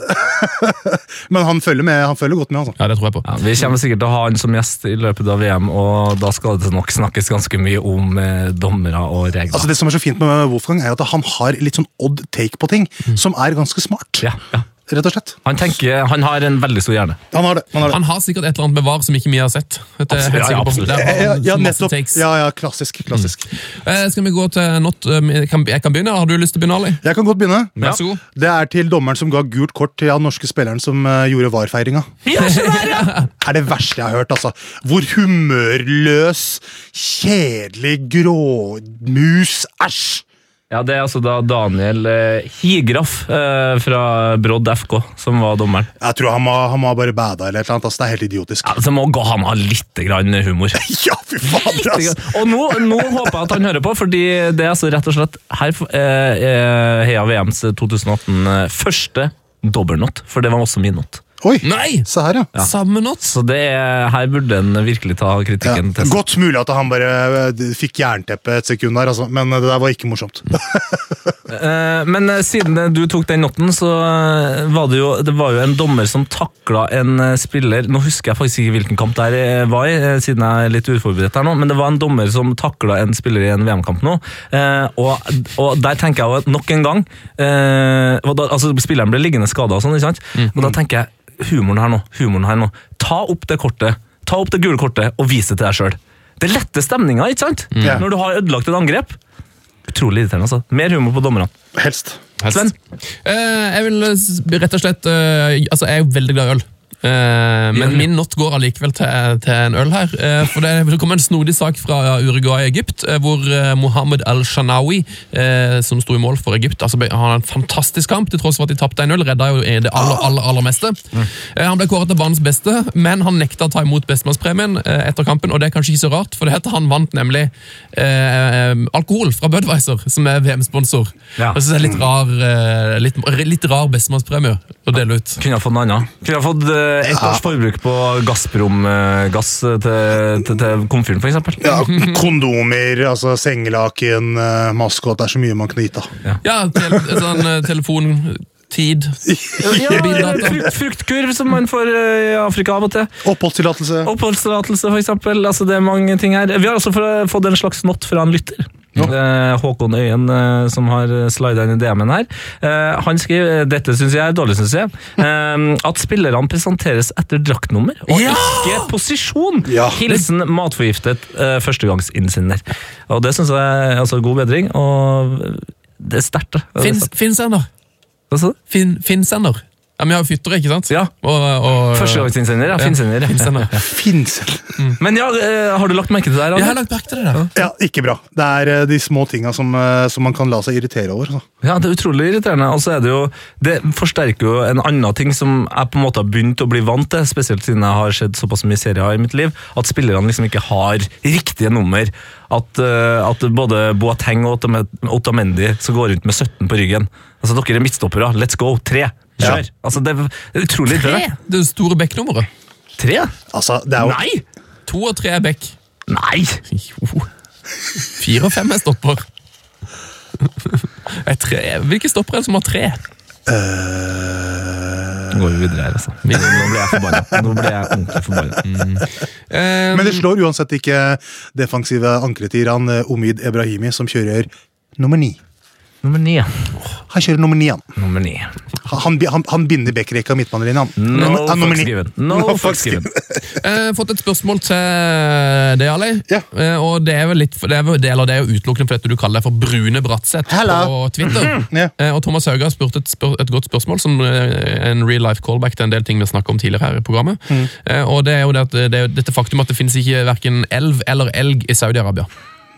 men han følger, med, han følger godt med, altså. Ja, det tror jeg på. Ja, vi kommer sikkert til å ha han som gjest i løpet av VM, og da skal det nok snakkes ganske mye om eh, dommere og regler. Altså Det som er så fint med Wolfgang, er at han har litt sånn odd take på ting, som er ganske smart. ja, ja. Rett og slett. Han tenker, han har en veldig stor hjerne. Han har det. han har det. Han har sikkert et eller annet med VAR som ikke vi har sett. Det er helt Absolutt, ja, absolutt. Ja, ja, nettopp. Ja, ja, klassisk. klassisk. Eh, skal vi gå til not, eh, jeg kan, jeg kan begynne, har du lyst til å begynne, Ali? Jeg kan godt begynne. Vær så god. Det er til dommeren som ga gult kort til den norske spilleren som uh, gjorde VAR-feiringa. Ja, ja! er det verste jeg har hørt. altså. Hvor humørløs, kjedelig gråmus Æsj! Ja, Det er altså da Daniel eh, Higraff eh, fra Brodd FK som var dommeren. Jeg tror han må, han må ha bare bada eller noe. altså. Det er helt idiotisk. Ja, så må gå han ha litt grann humor. Ja, fy faen, ass. Og nå, nå håper jeg at han hører på, fordi det er altså rett og slett her eh, er Heia VMs 2018 eh, første dobbeltnot, for det var også min not. Oi, Nei! se her, ja. Samme not. Så det er, her burde en virkelig ta ja. kritikken til seg. Godt mulig at han bare eh, fikk jernteppe et sekund der, altså. men det der var ikke morsomt. Eh, Men eh, siden eh, du tok den notten, så eh, var det jo, det var jo en dommer som takla en eh, spiller Nå husker jeg faktisk ikke hvilken kamp det eh, var i, eh, siden jeg er litt uforberedt her nå, men det var en dommer som takla en spiller i en VM-kamp nå. eh, Og, og der tenker jeg jo nok en gang eh, altså Spilleren ble liggende skada og sånn, ikke sant? Og da tenker jeg humoren her nå, humoren her nå. Ta opp det kortet, ta opp det gule kortet og vis det til deg sjøl. Det letter stemninga, ikke sant? Ja. Når du har ødelagt et angrep. Utrolig irriterende. altså. Mer humor på dommerne. Helst. Helst. Sven? Uh, jeg vil eh, rett og slett uh, Altså, jeg er veldig glad i øl. Eh, men min not går allikevel til, til en øl her. Eh, for det, kom en snodig sak fra Uruguay i Egypt, eh, hvor Mohammed al-Shanawi, som sto i mål for Egypt, altså, han har en fantastisk kamp, til tross for at de tapte 1-0. Redda jo det aller, aller, aller meste. Han ble kåret til banens beste, men han nekta å ta imot bestemannspremien etter kampen, og det er kanskje ikke så rart, for det heter han vant nemlig eh, alkohol fra Budwiser, som er VM-sponsor. Ja. Jeg synes det er litt rar, eh, litt, litt rar bestemannspremie å dele ut. Kunne ha fått noe annen. Kunne ha fått eh, ja. års forbruk på Gazprom-gass til, til, til komfyren, f.eks. Ja, kondomer, altså sengelaken, eh, maskot. Det er så mye man kan gitt, da. Ja, tel sånn telefon tid. Ja, frukt, fruktkurv, som man får eh, i Afrika av og til. Oppholdstillatelse. Oppholdstillatelse, for eksempel. Altså, det er mange ting her. Vi har også fått en slags not fra en lytter. Eh, Håkon Øyen, eh, som har slida inn i DM-en her. Eh, han skriver dette syns jeg er dårlig, syns jeg. Eh, at spillerne presenteres etter draktnummer, og Ja! ikke posisjon. Ja. Hilsen matforgiftet førstegangsinnsender. Og det syns jeg er altså, god bedring, og det er sterkt. Finns, Finnsender. Hva sa du? Fin, Finnsender. Ja, Vi har jo fyttere, ikke sant? Ja. Og, og, Førstegangsinnsender, ja. Finnsender. Ja. Finnsender. Fins. Men ja, eh, har du lagt merke til det der? Jeg har lagt merke til det der. Ja, ikke bra. Det er eh, de små tinga som, eh, som man kan la seg irritere over. Så. Ja, det er utrolig irriterende. Og så er det jo Det forsterker jo en annen ting som jeg på en måte har begynt å bli vant til, spesielt siden jeg har sett såpass mye serier i mitt liv, at spillerne liksom ikke har riktige nummer. At, at både Boateng og Otame- Otamendi som går rundt med 17 på ryggen. Altså, Dere er midtstoppere. Let's go! Tre! Kjør! Altså, det er utrolig Tre! irriterende. Det store bekknummeret. Tre? Altså, det er jo Nei! To og tre er bekk. Nei! Jo. Fire og fem er stopper. Er tre. Hvilke stopper er det som har tre? Uh... Nå går vi videre her, altså. Nå ble jeg forbanna. Nå ble jeg ordentlig forbanna. Eh, Men det slår uansett ikke defensive ankeret til Iran, eh, Omid Ebrahimi, som kjører nummer ni. Nummer ni. ja. Han kjører nummer ni, han. Nummer ni. Han, han, han binder backrekka midtbanelinja, han. No han nummer ni. given. No No fucks fucks given. eh, fått et spørsmål til deg, Ali. Ja. Eh, og det er vel litt, det er, vel- det, det er jo utelukkende fordi du kaller deg for Brune Bratseth på Twitter. Ja. Eh, og Thomas Hauge har spurt et, spør, et godt spørsmål, som eh, en real life callback til en del ting vi snakket om tidligere her i programmet. Mm. Eh, og det er jo det at, det er dette faktum at det finnes ikke hverken elv eller elg i Saudi-Arabia.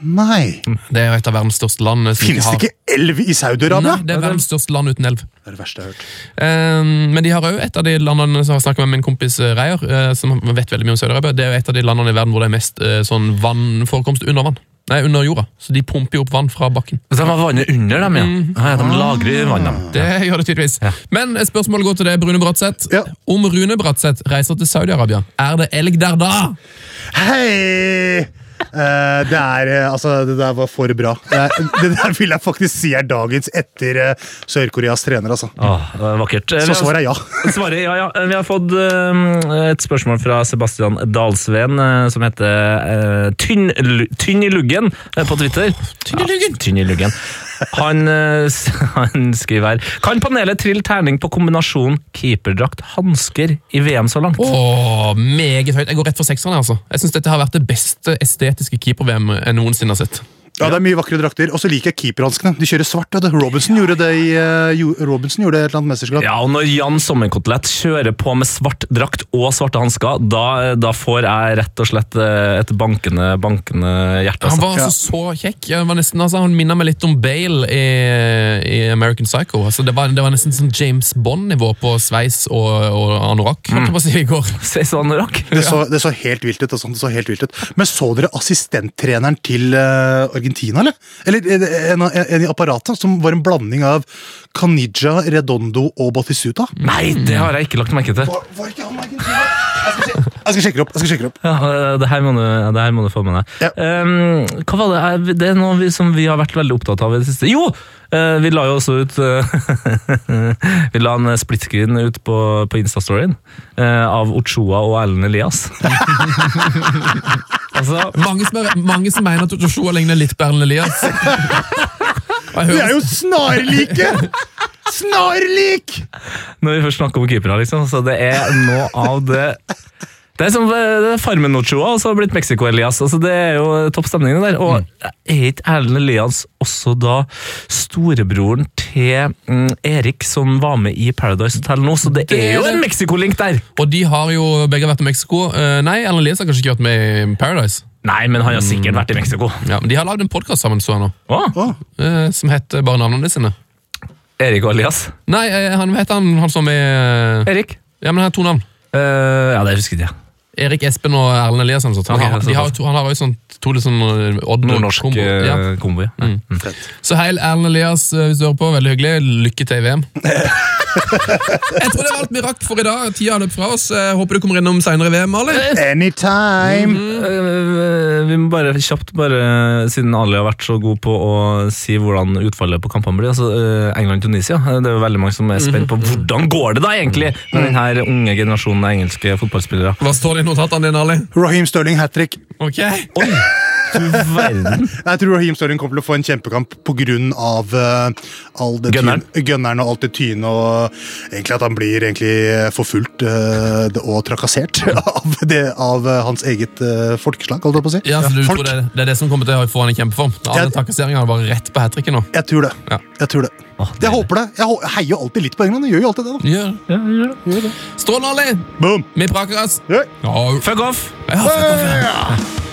Nei. Det er et av verdens største land. eh, som Finnes det ikke elv i Saudi-Arabia? Nei, det er verdens største land uten elv. Det er det verste jeg har hørt. Eh, men de har òg et av de landene som jeg har snakket med min kompis eh, Reier, uh, som vet veldig mye om Saudi-Arabia. Det er jo et av de landene i verden hvor det er mest uh, sånn vannforekomst under vann. Nei, under jorda. Så de pumper jo opp vann fra bakken. Så de har vannet under dem, ja. ja de lagrer dem Det gjør det tydeligvis. Men eh, spørsmålet går til deg, Brune Bratseth. Ja. Om Rune Bratseth reiser til Saudi-Arabia, er det elg der da? Hei! Eh, det er eh, Altså, det der var for bra. Det, er, det der vil jeg faktisk si er dagens etter uh, Sør-Koreas trener, altså. Åh, vakkert. Så svaret er ja. Svaret, ja, ja. Vi har fått uh, et spørsmål fra Sebastian Dalsveen, som heter tynn, tynn i luggen på Twitter. Tynn i luggen? tynn i luggen. Han, eh, han skriver her Kan panelet trille terning på kombinasjon keeperdrakt-hansker i VM så langt? Åh, meget høyt. Jeg går rett for sekseren. altså. Jeg synes dette har vært det beste estetiske keeper-VM jeg noensinne har sett. Ja, det er mye vakre drakter. Og så liker jeg keeperhanskene. De kjører svart. Det. Robinson gjorde det i uh, Robinson gjorde det i et eller annet mesterskap. Ja, og Når Jan Sommerkotelett kjører på med svart drakt og svarte hansker, da, da får jeg rett og slett eh, et bankende, bankende hjerte. Han Altså. var altså så kjekk. Var nesten, altså, han minner meg litt om Bale i, i American Psycho. Altså, det, var, det var nesten sånn James Bond-nivå på sveis og, og anorakk. holdt jeg på å si i går. Sveis og rakk. Det så, det så helt vilt ut. Altså. det så helt vilt ut. Men så dere assistenttreneren til eh, Argentina, eller? Eller en, en, en i apparatet, som var en blanding av Canija, Redondo og Batisuta? Nei, det har jeg ikke lagt merke til. Var, var ikke han Argentina? Jeg skal, jeg sjekke det opp. jeg skal sjekke opp. Ja, det her må du, det her må du få med deg. Ja. Um, hva var det? Det er noe vi, som vi har vært veldig opptatt av i det siste. Jo! Eh, vi la jo også ut eh, Vi la en splitscreen ut på, på Instastoryen eh, av Ochoa og Erlend Elias. altså, Mange som, er, mange som mener at Ochoa ligner litt på Erlend Elias. Hører- er jo snarlike! Snarlik! når vi først snakker om keepere, liksom, så det er noe av det det er som eh, det er Farmen Ochoa og så har blitt Mexico-Elias. Altså, det er jo topp stemning der. Og er ikke Erlend Elias også da storebroren til mm, Erik som var med i Paradise Hotel nå? Så det, Det er jo en. Mexico-link der! Og de har jo begge vært i Mexico. Eh, nei, Erlend Elias har kanskje ikke vært med i Paradise. Nei, men han har sikkert vært i Mexico. Ja, men De har lagd en podkast sammen, så jeg nå, eh, som heter bare navnene sine. Erik og Elias. Nei, han hva heter han, han som er Erik? Ja, men han har to navn. Uh, ja, det husker jeg ikke. Erik Espen og Erlend Eliassen. Så, Ok, han, har- de har, to, han har jo sånn, to litt sånn Odd Nordnorsk kombo. eh, Ja. kombo. Ja. Mm. Så heil Erlend Elias, eh, hvis du hører på. Veldig hyggelig. Lykke til i VM. Jeg tror det var alt vi rakk for i dag. Tida har løpt fra oss. Jeg håper du kommer innom seinere i VM, Ali. Anytime! Eh, Vi må bare kjapt, bare, siden Ali har vært så god på å si hvordan utfallet på kampene blir. altså eh, England-Tunisia. eh, Det er jo veldig mange som er spent på hvordan går det da egentlig med denne unge generasjonen av engelske fotballspillere. Hva står det i notatene dine, Ali? Raheem Sterling hat trick. Ok. Oi, du verden. Jeg tror Raheem Sterling kommer til å få en kjempekamp pga. Uh, all det Gunneren. tyn- gunneren og alt det tynet. Og egentlig at han blir egentlig forfulgt uh, og trakassert av, det, av uh, hans eget uh, folkeslag. holdt jeg på å si. Ja, så du Folk. tror det, det er det som kommer til å få han i kjempeform? Alle Jeg- trakasseringene var rett på hat tricket nå. Jeg tror det. Ja. Jeg tror det. Jeg håper det. Jeg heier alltid litt på England. Jeg gjør jo alltid det. da. Gjør det. Strålende, Ali! Boom! Vi praker oss. Yeah. Oh. Fuck off! ja, fuck off, ja.